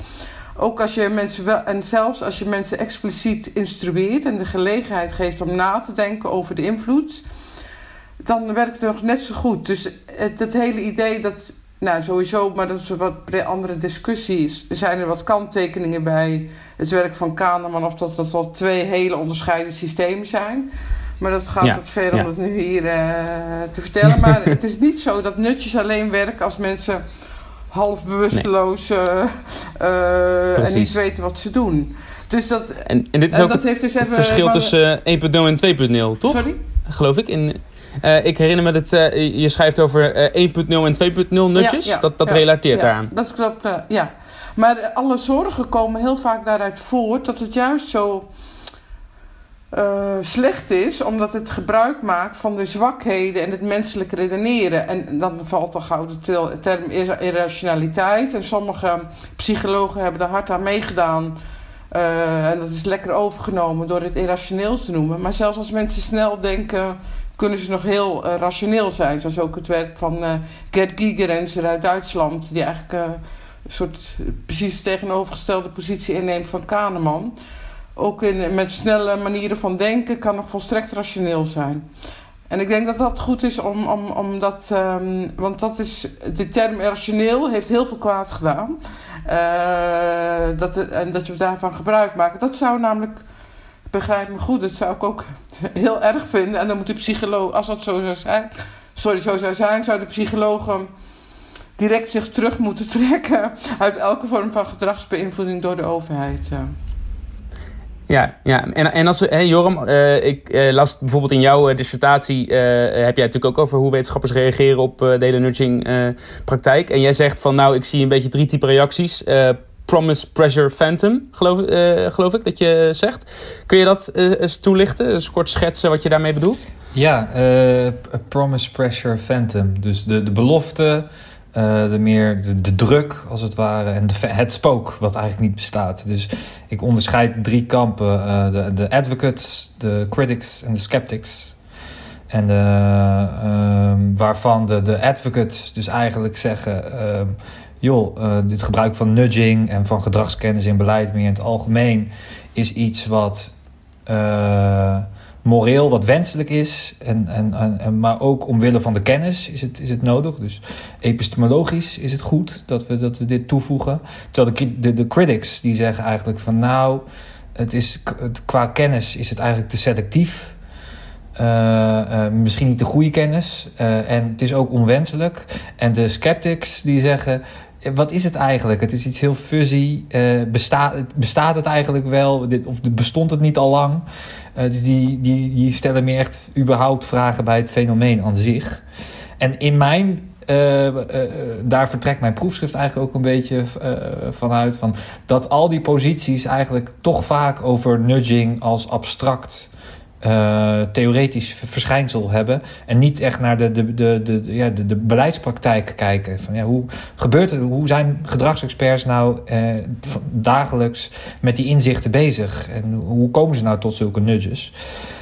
Ook als je mensen wel, en zelfs als je mensen expliciet instrueert en de gelegenheid geeft om na te denken over de invloed, dan werkt het nog net zo goed. Dus het hele idee dat nou, sowieso, maar dat is wat andere discussies. Er zijn er wat kanttekeningen bij het werk van Kahneman... of dat dat al twee hele onderscheiden systemen zijn. Maar dat gaat wat ver om het nu hier uh, te vertellen. Maar het is niet zo dat nutjes alleen werken als mensen half bewusteloos... Nee. Uh, en niet weten wat ze doen. Dus dat, en, en dit is ook dat heeft dus het even, verschil maar, tussen 1.0 en 2.0, toch? Sorry? Geloof ik, in... Uh, ik herinner me dat uh, je schrijft over uh, 1.0 en 2.0 nutjes. Ja, ja, dat dat ja, relateert daaraan. Dat klopt, ja. Maar alle zorgen komen heel vaak daaruit voort dat het juist zo slecht is, omdat het gebruik maakt van de zwakheden en het menselijke redeneren. En dan valt de gouden term irrationaliteit. En sommige psychologen hebben er hard aan meegedaan. en dat is lekker overgenomen door het irrationeel te noemen. Maar zelfs als mensen snel denken kunnen ze nog heel uh, rationeel zijn. Zoals ook het werk van uh, Gerd Gigerenzer uit Duitsland. Die eigenlijk uh, een soort precies tegenovergestelde positie inneemt van Kahneman. Ook in, met snelle manieren van denken kan nog volstrekt rationeel zijn. En ik denk dat dat goed is om, om, om dat... Um, want dat is... De term rationeel heeft heel veel kwaad gedaan. dat, en dat we daarvan gebruik maken. Dat zou namelijk begrijp me goed, dat zou ik ook heel erg vinden. En dan moet de psycholoog, als dat zo zou zijn, sorry, zo zou zijn, zou de psycholoog direct zich terug moeten trekken uit elke vorm van gedragsbeïnvloeding door de overheid. Ja, ja. En, en als we, hey Joram, uh, ik uh, las bijvoorbeeld in jouw uh, dissertatie, heb jij natuurlijk ook over hoe wetenschappers reageren op de hele nudging praktijk. En jij zegt van nou, ik zie een beetje drie type reacties. Promise Pressure Phantom, geloof, uh, geloof ik dat je zegt. Kun je dat uh, eens toelichten? Eens kort schetsen wat je daarmee bedoelt? Ja, uh, Promise Pressure Phantom. Dus de, de belofte eh, de meer de, de, druk, als het ware, en de, het spook, wat eigenlijk niet bestaat. Dus ik onderscheid drie kampen: de, de advocates, de critics en de skeptics. En de, uh, waarvan de, de advocates dus eigenlijk zeggen: uh, joh, dit gebruik van nudging en van gedragskennis in beleid meer in het algemeen is iets wat moreel wat wenselijk is, en, en, en, maar ook omwille van de kennis is het, is het nodig. Dus epistemologisch is het goed dat we, dat we dit toevoegen. Terwijl de, de, de critics die zeggen eigenlijk van nou, het is, het, qua kennis is het eigenlijk te selectief. Uh, uh, misschien niet de goede kennis. Uh, en het is ook onwenselijk. En de skeptics die zeggen: wat is het eigenlijk? Het is iets heel fuzzy. bestaat, bestaat het eigenlijk wel? Of bestond het niet al lang? Uh, dus die, die, die stellen me echt überhaupt vragen bij het fenomeen aan zich. En in mijn uh, daar vertrekt mijn proefschrift eigenlijk ook een beetje vanuit. Van dat al die posities eigenlijk toch vaak over nudging als abstract uh, theoretisch verschijnsel hebben. En niet echt naar de, de, de, de, ja, de, de beleidspraktijk kijken. Van, ja, hoe, gebeurt het, hoe zijn gedragsexperts nou uh, dagelijks met die inzichten bezig? En hoe komen ze nou tot zulke nudges?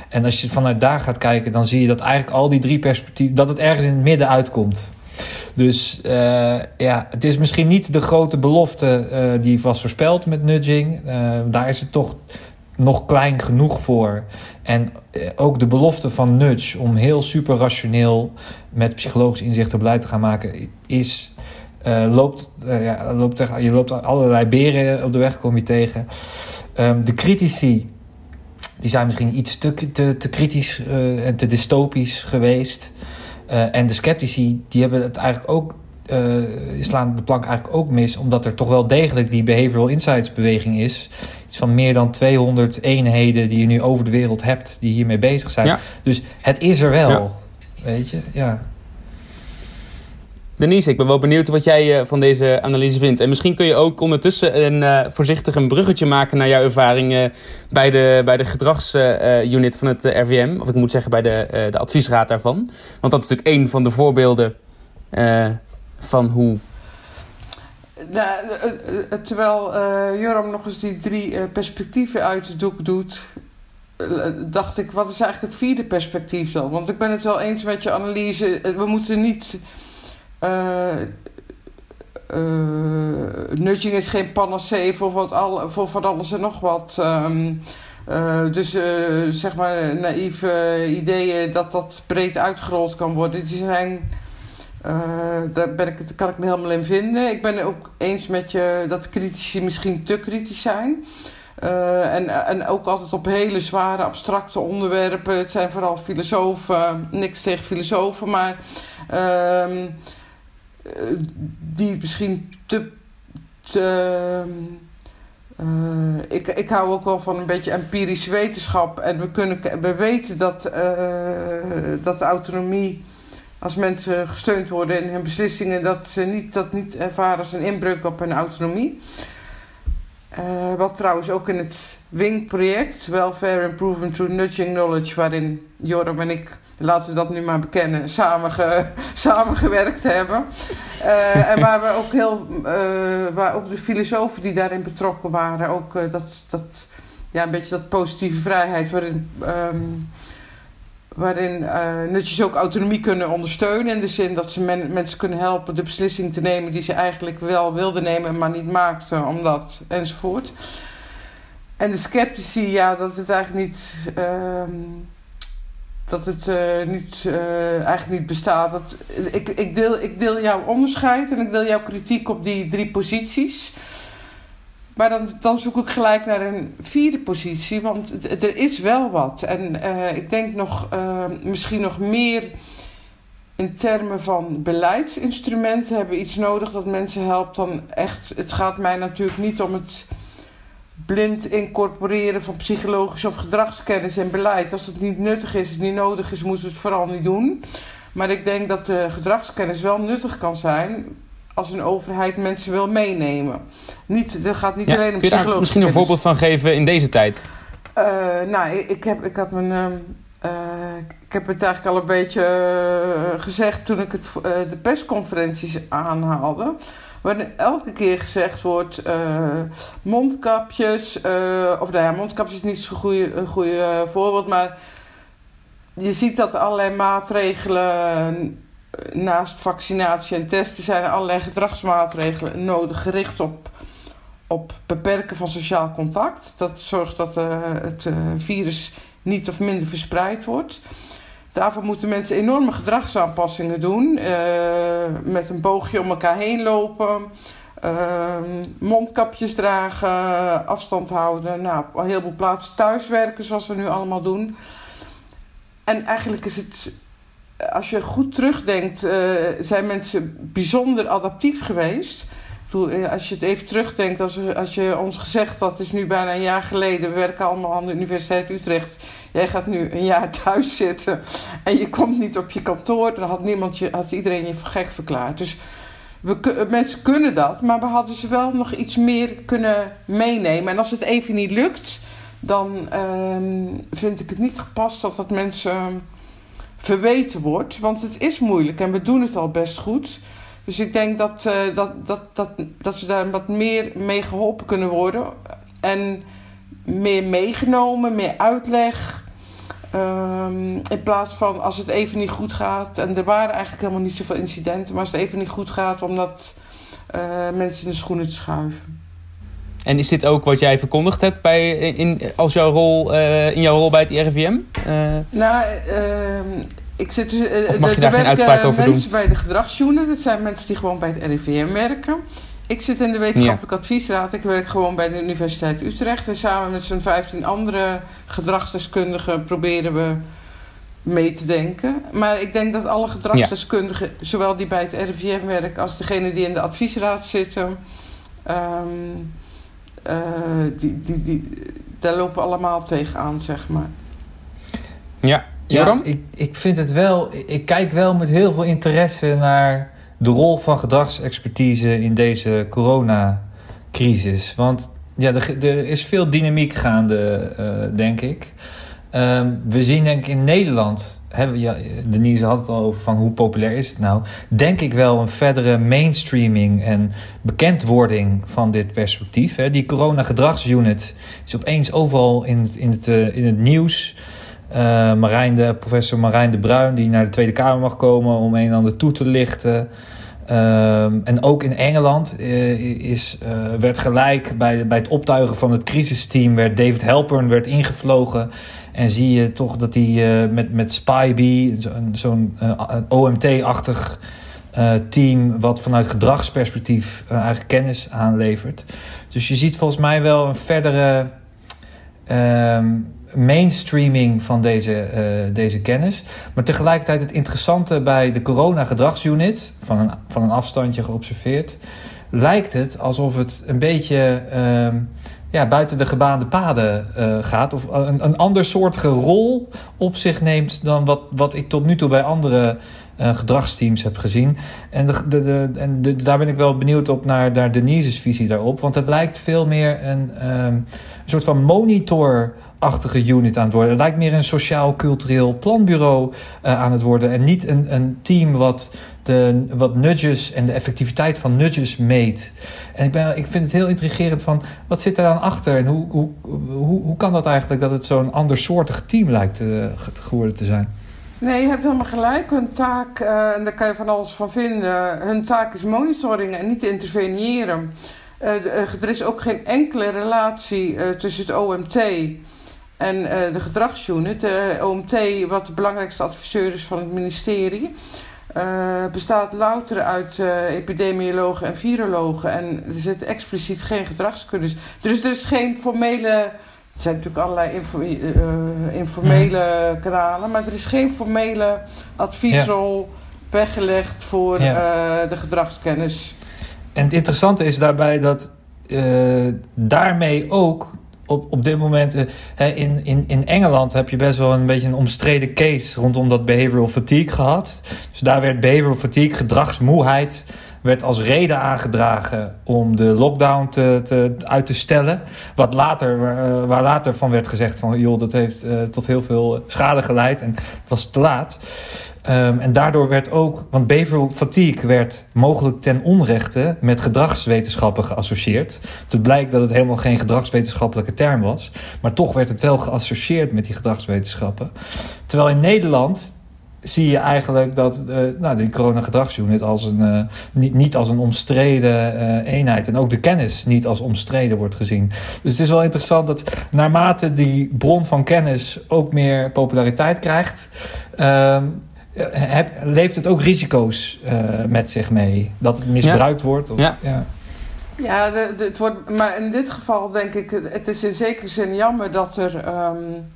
En als je vanuit daar gaat kijken, dan zie je dat eigenlijk al die drie perspectieven, dat het ergens in het midden uitkomt. Dus uh, ja, het is misschien niet de grote belofte die was voorspeld met nudging. Daar is het toch nog klein genoeg voor. En eh, ook de belofte van Nudge om heel super rationeel met psychologisch inzichten beleid te gaan maken, is. Uh, loopt, uh, ja, loopt tegen, je loopt allerlei beren op de weg, kom je tegen. Um, de critici die zijn misschien iets te, te, kritisch en te dystopisch geweest. en de sceptici die hebben het eigenlijk ook uh, slaan de plank eigenlijk ook mis, omdat er toch wel degelijk die behavioral insights beweging is. Iets van meer dan 200 eenheden die je nu over de wereld hebt, die hiermee bezig zijn. Ja. Dus het is er wel, ja. weet je, ja. Denise, ik ben wel benieuwd wat jij uh, van deze analyse vindt. En misschien kun je ook ondertussen een, uh, voorzichtig een bruggetje maken naar jouw ervaring bij de, bij de gedragsunit van het RVM. Of ik moet zeggen bij de, de adviesraad daarvan. Want dat is natuurlijk een van de voorbeelden van hoe. Nou, terwijl uh, Joram nog eens die drie perspectieven uit de doek doet, dacht ik, wat is eigenlijk het vierde perspectief dan? Want ik ben het wel eens met je analyse. We moeten niet. nudging is geen panacee voor, wat al, voor van alles en nog wat. Um, dus zeg maar naïeve ideeën dat dat breed uitgerold kan worden, die zijn uh, daar ben ik, kan ik me helemaal in vinden. Ik ben het ook eens met je dat critici misschien te kritisch zijn. Uh, en, en ook altijd op hele zware, abstracte onderwerpen. Het zijn vooral filosofen, niks tegen filosofen, maar uh, die misschien te. te ik, ik hou ook wel van een beetje empirische wetenschap. En we, kunnen, we weten dat, dat autonomie als mensen gesteund worden in hun beslissingen, dat ze niet, dat niet ervaren als een inbreuk op hun autonomie. Uh, wat trouwens ook in het WING-project, Welfare Improvement Through Nudging Knowledge, waarin Joram en ik, laten we dat nu maar bekennen, samen samengewerkt hebben. Uh, en waar we ook heel, uh, waar ook de filosofen die daarin betrokken waren, ook dat, dat, ja, een beetje dat positieve vrijheid, waarin. Um, waarin uh, nutjes ook autonomie kunnen ondersteunen. In de zin dat ze men, mensen kunnen helpen de beslissing te nemen die ze eigenlijk wel wilden nemen, maar niet maakten, omdat enzovoort. En de sceptici, ja, dat het eigenlijk niet. Uh, dat het uh, niet, uh, eigenlijk niet bestaat. Dat, ik, ik, deel, ik deel jouw onderscheid en ik deel jouw kritiek op die drie posities. Maar dan, dan zoek ik gelijk naar een vierde positie, want er is wel wat. En uh, ik denk nog, uh, misschien nog meer in termen van beleidsinstrumenten hebben iets nodig dat mensen helpt dan echt. Het gaat mij natuurlijk niet om het blind incorporeren van psychologische of gedragskennis in beleid. Als het niet nuttig is, niet nodig is, moeten we het vooral niet doen. Maar ik denk dat de gedragskennis wel nuttig kan zijn als een overheid mensen wil meenemen. Niet, het gaat niet ja, alleen om Kun je daar misschien een voorbeeld van geven in deze tijd? Uh, nou, ik, heb, ik had mijn uh, Uh, ik heb het eigenlijk al een beetje uh, gezegd toen ik het, de persconferenties aanhaalde. Waarin elke keer gezegd wordt: mondkapjes. of nou ja, mondkapjes is niet zo'n goede, goede voorbeeld. Maar je ziet dat allerlei maatregelen. Naast vaccinatie en testen zijn er allerlei gedragsmaatregelen nodig gericht op, op beperken van sociaal contact. Dat zorgt dat het virus niet of minder verspreid wordt. Daarvoor moeten mensen enorme gedragsaanpassingen doen. Uh, met een boogje om elkaar heen lopen. Uh, mondkapjes dragen, afstand houden. Nou, een heleboel plaatsen thuiswerken zoals we nu allemaal doen. En eigenlijk is het, als je goed terugdenkt, uh, zijn mensen bijzonder adaptief geweest. Eh, als je het even terugdenkt, als, als je ons gezegd had, het is nu bijna een jaar geleden, we werken allemaal aan de Universiteit Utrecht. Jij gaat nu een jaar thuis zitten en je komt niet op je kantoor, dan had, niemand je, had iedereen je gek verklaard. Dus we, mensen kunnen dat, maar we hadden ze wel nog iets meer kunnen meenemen. En als het even niet lukt, dan uh, vind ik het niet gepast dat dat mensen verweten wordt. Want het is moeilijk en we doen het al best goed. Dus ik denk dat, uh, dat, dat, dat, dat ze daar wat meer mee geholpen kunnen worden. En meer meegenomen, meer uitleg. Um, in plaats van als het even niet goed gaat. En er waren eigenlijk helemaal niet zoveel incidenten. Maar als het even niet goed gaat, omdat uh, mensen in de schoenen te schuiven. En is dit ook wat jij verkondigd hebt bij, in, als jouw rol, uh, in jouw rol bij het RIVM? Nou, ehm, ik zit dus, uh, of mag je daar geen uitspraak over doen? mensen bij de gedragsunit. Dat zijn mensen die gewoon bij het RIVM werken. Ik zit in de wetenschappelijke adviesraad. Ik werk gewoon bij de Universiteit Utrecht. En samen met zo'n 15 andere gedragsdeskundigen proberen we mee te denken. Maar ik denk dat alle gedragsdeskundigen, zowel die bij het RIVM werken als degene die in de adviesraad zitten, um, uh, die, die, die, daar lopen allemaal tegenaan, zeg maar. Ja, ja, ik, ik vind het wel. Ik kijk wel met heel veel interesse naar de rol van gedragsexpertise in deze coronacrisis. Want ja, er, er is veel dynamiek gaande, uh, denk ik. Uh, we zien denk ik in Nederland, hè, ja, Denise had het al over van hoe populair is het nou. Denk ik wel een verdere mainstreaming en bekendwording van dit perspectief. Die corona-gedragsunit is opeens overal in het, in het, uh, in het nieuws. Uh, professor Marijn de Bruin, die naar de Tweede Kamer mag komen om een en ander toe te lichten. Uh, en ook in Engeland uh, is, werd gelijk bij, bij het optuigen van het crisisteam... werd David Helpern werd ingevlogen. En zie je toch dat hij met, met Spybee, zo'n OMT-achtig team... wat vanuit gedragsperspectief eigenlijk kennis aanlevert. Dus je ziet volgens mij wel een verdere... Ehm, mainstreaming van deze, deze kennis. Maar tegelijkertijd het interessante bij de corona-gedragsunit, van een, van een afstandje geobserveerd, lijkt het alsof het een beetje uh, ja, buiten de gebaande paden uh, gaat. Of een, een andersoortige rol op zich neemt dan wat, wat ik tot nu toe bij andere uh, gedragsteams heb gezien. En, de, de, en de, daar ben ik wel benieuwd op naar, naar Denise's visie daarop. Want het lijkt veel meer een, um, een soort van monitor achtige unit aan het worden. Het lijkt meer een sociaal-cultureel planbureau uh, aan het worden. En niet een, een team wat, wat nudges en de effectiviteit van nudges meet. En ik, ben, ik vind het heel intrigerend van wat zit er dan achter? En hoe, hoe, hoe, hoe kan dat eigenlijk dat het zo'n andersoortig team lijkt uh, geworden te zijn? Nee, je hebt helemaal gelijk. Hun taak, uh, en daar kan je van alles van vinden, hun taak is monitoring en niet interveneren. Uh, er is ook geen enkele relatie tussen het OMT en de gedragsunit, de OMT, wat de belangrijkste adviseur is van het ministerie, uh, bestaat louter uit uh, epidemiologen en virologen. En er zit expliciet geen gedragskundes. Dus er is geen formele. Er zijn natuurlijk allerlei info, informele mm. kanalen, maar er is geen formele adviesrol ja. weggelegd voor ja. de gedragskennis. En het interessante is daarbij dat daarmee ook op, op dit moment, uh, in, in, in Engeland heb je best wel een beetje een omstreden case rondom dat behavioral fatigue gehad. Dus daar werd behavioral fatigue, gedragsmoeheid, werd als reden aangedragen om de lockdown te, te, uit te stellen. Wat later, waar, waar later van werd gezegd van joh, dat heeft uh, tot heel veel schade geleid en het was te laat. Um, en daardoor werd ook, want behavioral fatigue werd mogelijk ten onrechte met gedragswetenschappen geassocieerd. Het blijkt dat het helemaal geen gedragswetenschappelijke term was, maar toch werd het wel geassocieerd met die gedragswetenschappen. Terwijl in Nederland zie je eigenlijk dat uh, nou, die corona-gedragsunit als een, uh, niet, niet als een omstreden uh, eenheid en ook de kennis niet als omstreden wordt gezien. Dus het is wel interessant dat naarmate die bron van kennis ook meer populariteit krijgt, ehm, heb, leeft het ook risico's met zich mee. Dat het misbruikt ja. wordt. Of, ja. ja. Ja, de, de, het wordt, maar in dit geval denk ik, het is in zekere zin jammer dat er. Um, uh,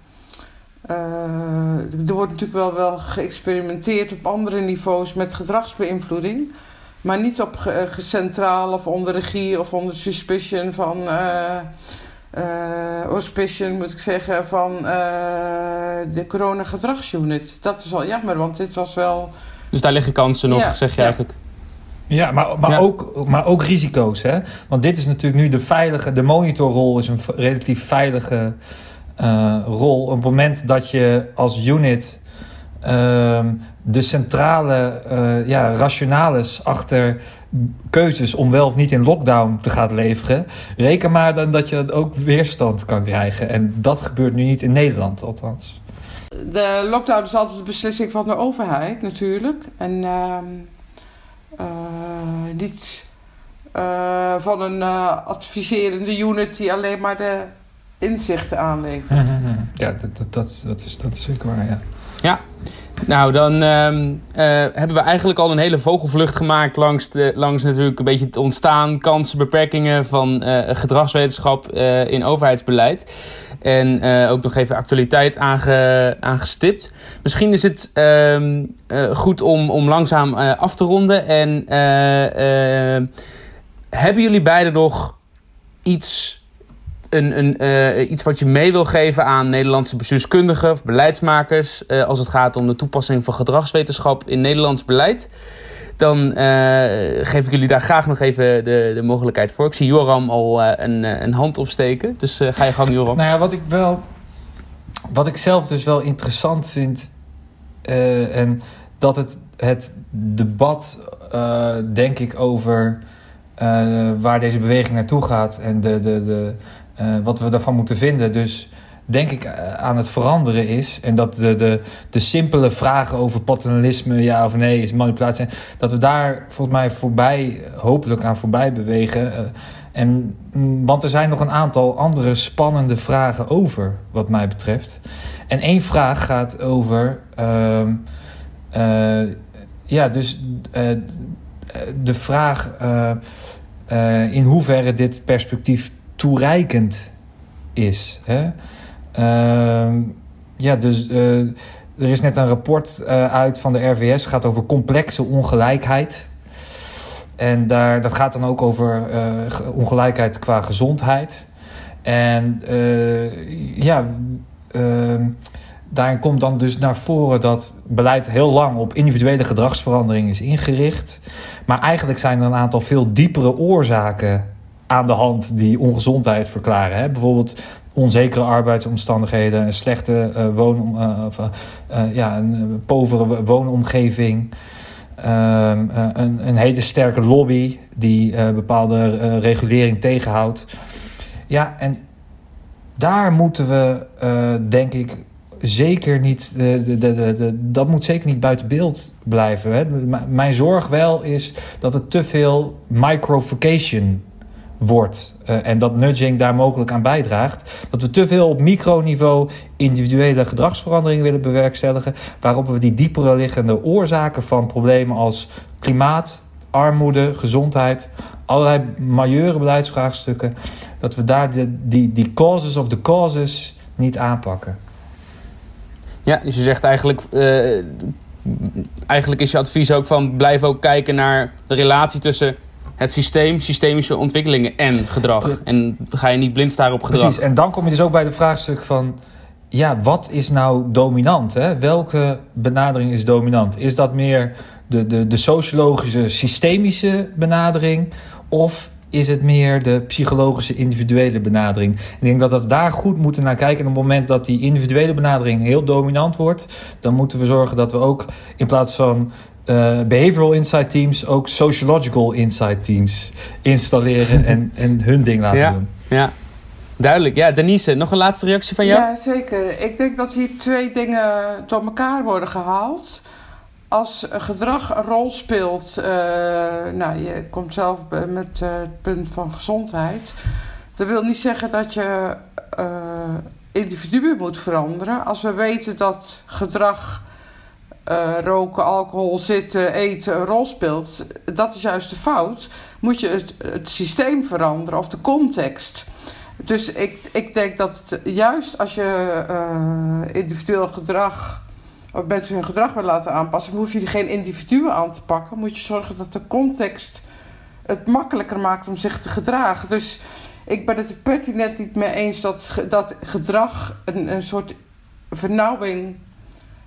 er wordt natuurlijk wel, wel geëxperimenteerd op andere niveaus met gedragsbeïnvloeding. Maar niet op ge, centraal of onder regie of onder suspicion van. Uh, uh, auspicion moet ik zeggen van uh, de corona gedragsunit. Dat is wel jammer, want dit was wel. Dus daar liggen kansen nog, Ja, zeg je ja. eigenlijk. Ja, maar, maar, Ja. Ook, maar ook risico's. Hè? Want dit is natuurlijk nu de veilige... De monitorrol is een relatief veilige eh, rol. Op het moment dat je als unit... ehm, de centrale eh, ja, rationales achter keuzes om wel of niet in lockdown te gaan leveren. Reken maar dan dat je ook weerstand kan krijgen. En dat gebeurt nu niet in Nederland, althans. De lockdown is altijd de beslissing van de overheid natuurlijk. En ehm, eh, niet eh, van een eh, adviserende unit die alleen maar de inzichten aanlevert. Ja, dat, dat, dat, dat, is, dat is zeker waar, ja. Nou, dan ehm, eh, hebben we eigenlijk al een hele vogelvlucht gemaakt langs, de, langs natuurlijk een beetje het ontstaan, kansen, beperkingen van eh, gedragswetenschap eh, in overheidsbeleid. En eh, ook nog even actualiteit aange, aangestipt. Misschien is het ehm, eh, goed om, om langzaam eh, af te ronden. En hebben jullie beiden nog iets een, eh, iets wat je mee wil geven aan Nederlandse bestuurskundigen of beleidsmakers eh, als het gaat om de toepassing van gedragswetenschap in Nederlands beleid, dan eh, geef ik jullie daar graag nog even de, de mogelijkheid voor. Ik zie Joram al een, een hand opsteken, dus ga je gang Joram. Nou ja, wat ik wel. Wat ik zelf dus wel interessant vind. en dat het, het debat, denk ik, over waar deze beweging naartoe gaat en de, de, de, eh, wat we daarvan moeten vinden. Dus denk ik eh, aan het veranderen is. En dat de, de, de simpele vragen over paternalisme, ja of nee, is manipulatie. Dat we daar volgens mij voorbij, hopelijk aan voorbij bewegen. eh, en, mm, want er zijn nog een aantal andere spannende vragen over, wat mij betreft. En één vraag gaat over. ehm, eh, ja, dus eh, de vraag eh, eh, in hoeverre dit perspectief toereikend is. Hè? Ehm, ja, dus eh, er is net een rapport eh, uit van de RVS, gaat over complexe ongelijkheid. En daar, dat gaat dan ook over eh, ge- ongelijkheid qua gezondheid. En ja, ehm, daarin komt dan dus naar voren dat beleid heel lang op individuele gedragsverandering is ingericht. Maar eigenlijk zijn er een aantal veel diepere oorzaken aan de hand die ongezondheid verklaren. Hè? Bijvoorbeeld onzekere arbeidsomstandigheden, een slechte eh, woon, eh, of, eh, ja, een povere wo- woonomgeving. Ehm, eh, een, een hele sterke lobby die bepaalde regulering tegenhoudt. Ja, en daar moeten we, denk ik, zeker niet. De, de, de, dat moet zeker niet buiten beeld blijven. Hè. Mijn zorg wel is dat het te veel microfication wordt. eh, en dat nudging daar mogelijk aan bijdraagt. Dat we te veel op microniveau individuele gedragsveranderingen willen bewerkstelligen. Waarop we die diepere liggende oorzaken van problemen als klimaat, armoede, gezondheid, allerlei majeure beleidsvraagstukken, dat we daar die, die causes of the causes niet aanpakken. Ja, dus je zegt eigenlijk, eh, eigenlijk is je advies ook van blijf ook kijken naar de relatie tussen het systeem, systemische ontwikkelingen en gedrag. En ga je niet blind staren op gedrag. Precies, en dan kom je dus ook bij de vraagstuk van... ja, wat is nou dominant? Hè? Welke benadering is dominant? Is dat meer de, de, de sociologische, systemische benadering? Of is het meer de psychologische, individuele benadering? Ik denk dat we daar goed moeten naar kijken. En op het moment dat die individuele benadering heel dominant wordt, dan moeten we zorgen dat we ook in plaats van uh, behavioral insight teams ook sociological insight teams installeren en, en hun ding laten ja, doen. Ja, duidelijk. Ja, Denise, nog een laatste reactie van jou? Ja, zeker. Ik denk dat hier twee dingen door elkaar worden gehaald. Als gedrag een rol speelt, uh, nou, je komt zelf met uh, het punt van gezondheid. Dat wil niet zeggen dat je individuen moet veranderen. Als we weten dat gedrag uh, roken, alcohol, zitten, eten een rol speelt, dat is juist de fout. Moet je het, systeem veranderen of de context. Dus ik, ik denk dat juist als je uh, individueel gedrag of mensen hun gedrag wil laten aanpassen, hoef je geen individuen aan te pakken. Moet je zorgen dat de context het makkelijker maakt om zich te gedragen. Dus ik ben het er pertinent niet mee eens dat, dat gedrag een, een soort vernauwing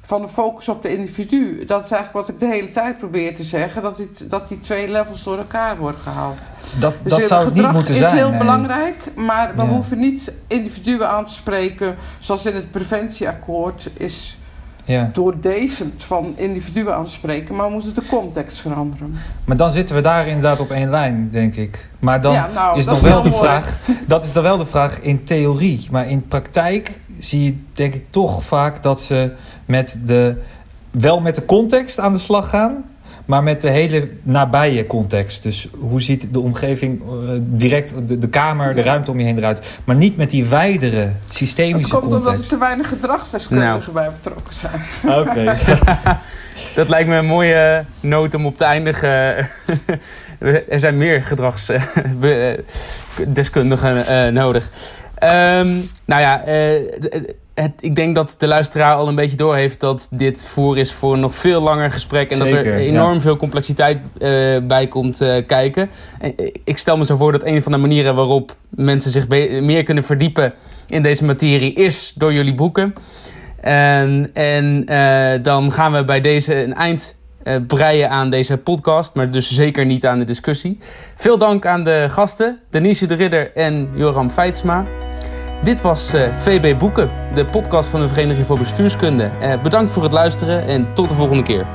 van de focus op de individu. Dat is eigenlijk wat ik de hele tijd probeer te zeggen. Dat die, dat die twee levels door elkaar worden gehaald. Dat, dus dat zou het niet moeten zijn. is heel belangrijk. Maar we hoeven niet individuen aan te spreken. Zoals in het preventieakkoord is ja. door deze van individuen aan te spreken. Maar we moeten de context veranderen. Maar dan zitten we daar inderdaad op één lijn, denk ik. Maar dan nou, is nog wel de vraag. Dat is dan wel de vraag in theorie. Maar in praktijk zie je denk ik toch vaak dat ze met de, wel met de context aan de slag gaan, maar met de hele nabije context. Dus hoe ziet de omgeving uh, direct, de, de, kamer, de ruimte om je heen eruit. Maar niet met die wijdere systemische context. Dat komt omdat er te weinig gedragsdeskundigen nou. bij betrokken zijn. Oké. dat lijkt me een mooie noot om op te eindigen. er zijn meer gedragsdeskundigen uh, nodig. Um, nou ja, uh, het, ik denk dat de luisteraar al een beetje doorheeft dat dit voor is voor een nog veel langer gesprek. En dat er enorm veel complexiteit uh, bij komt uh, kijken. En, uh, ik stel me zo voor dat een van de manieren waarop mensen zich meer kunnen verdiepen in deze materie is door jullie boeken. En, en dan gaan we bij deze een eind breien aan deze podcast, maar dus zeker niet aan de discussie. Veel dank aan de gasten, Denise de Ridder en Joram Feitsma. Dit was uh, VB Boeken, de podcast van de Vereniging voor Bestuurskunde. Uh, bedankt voor het luisteren en tot de volgende keer.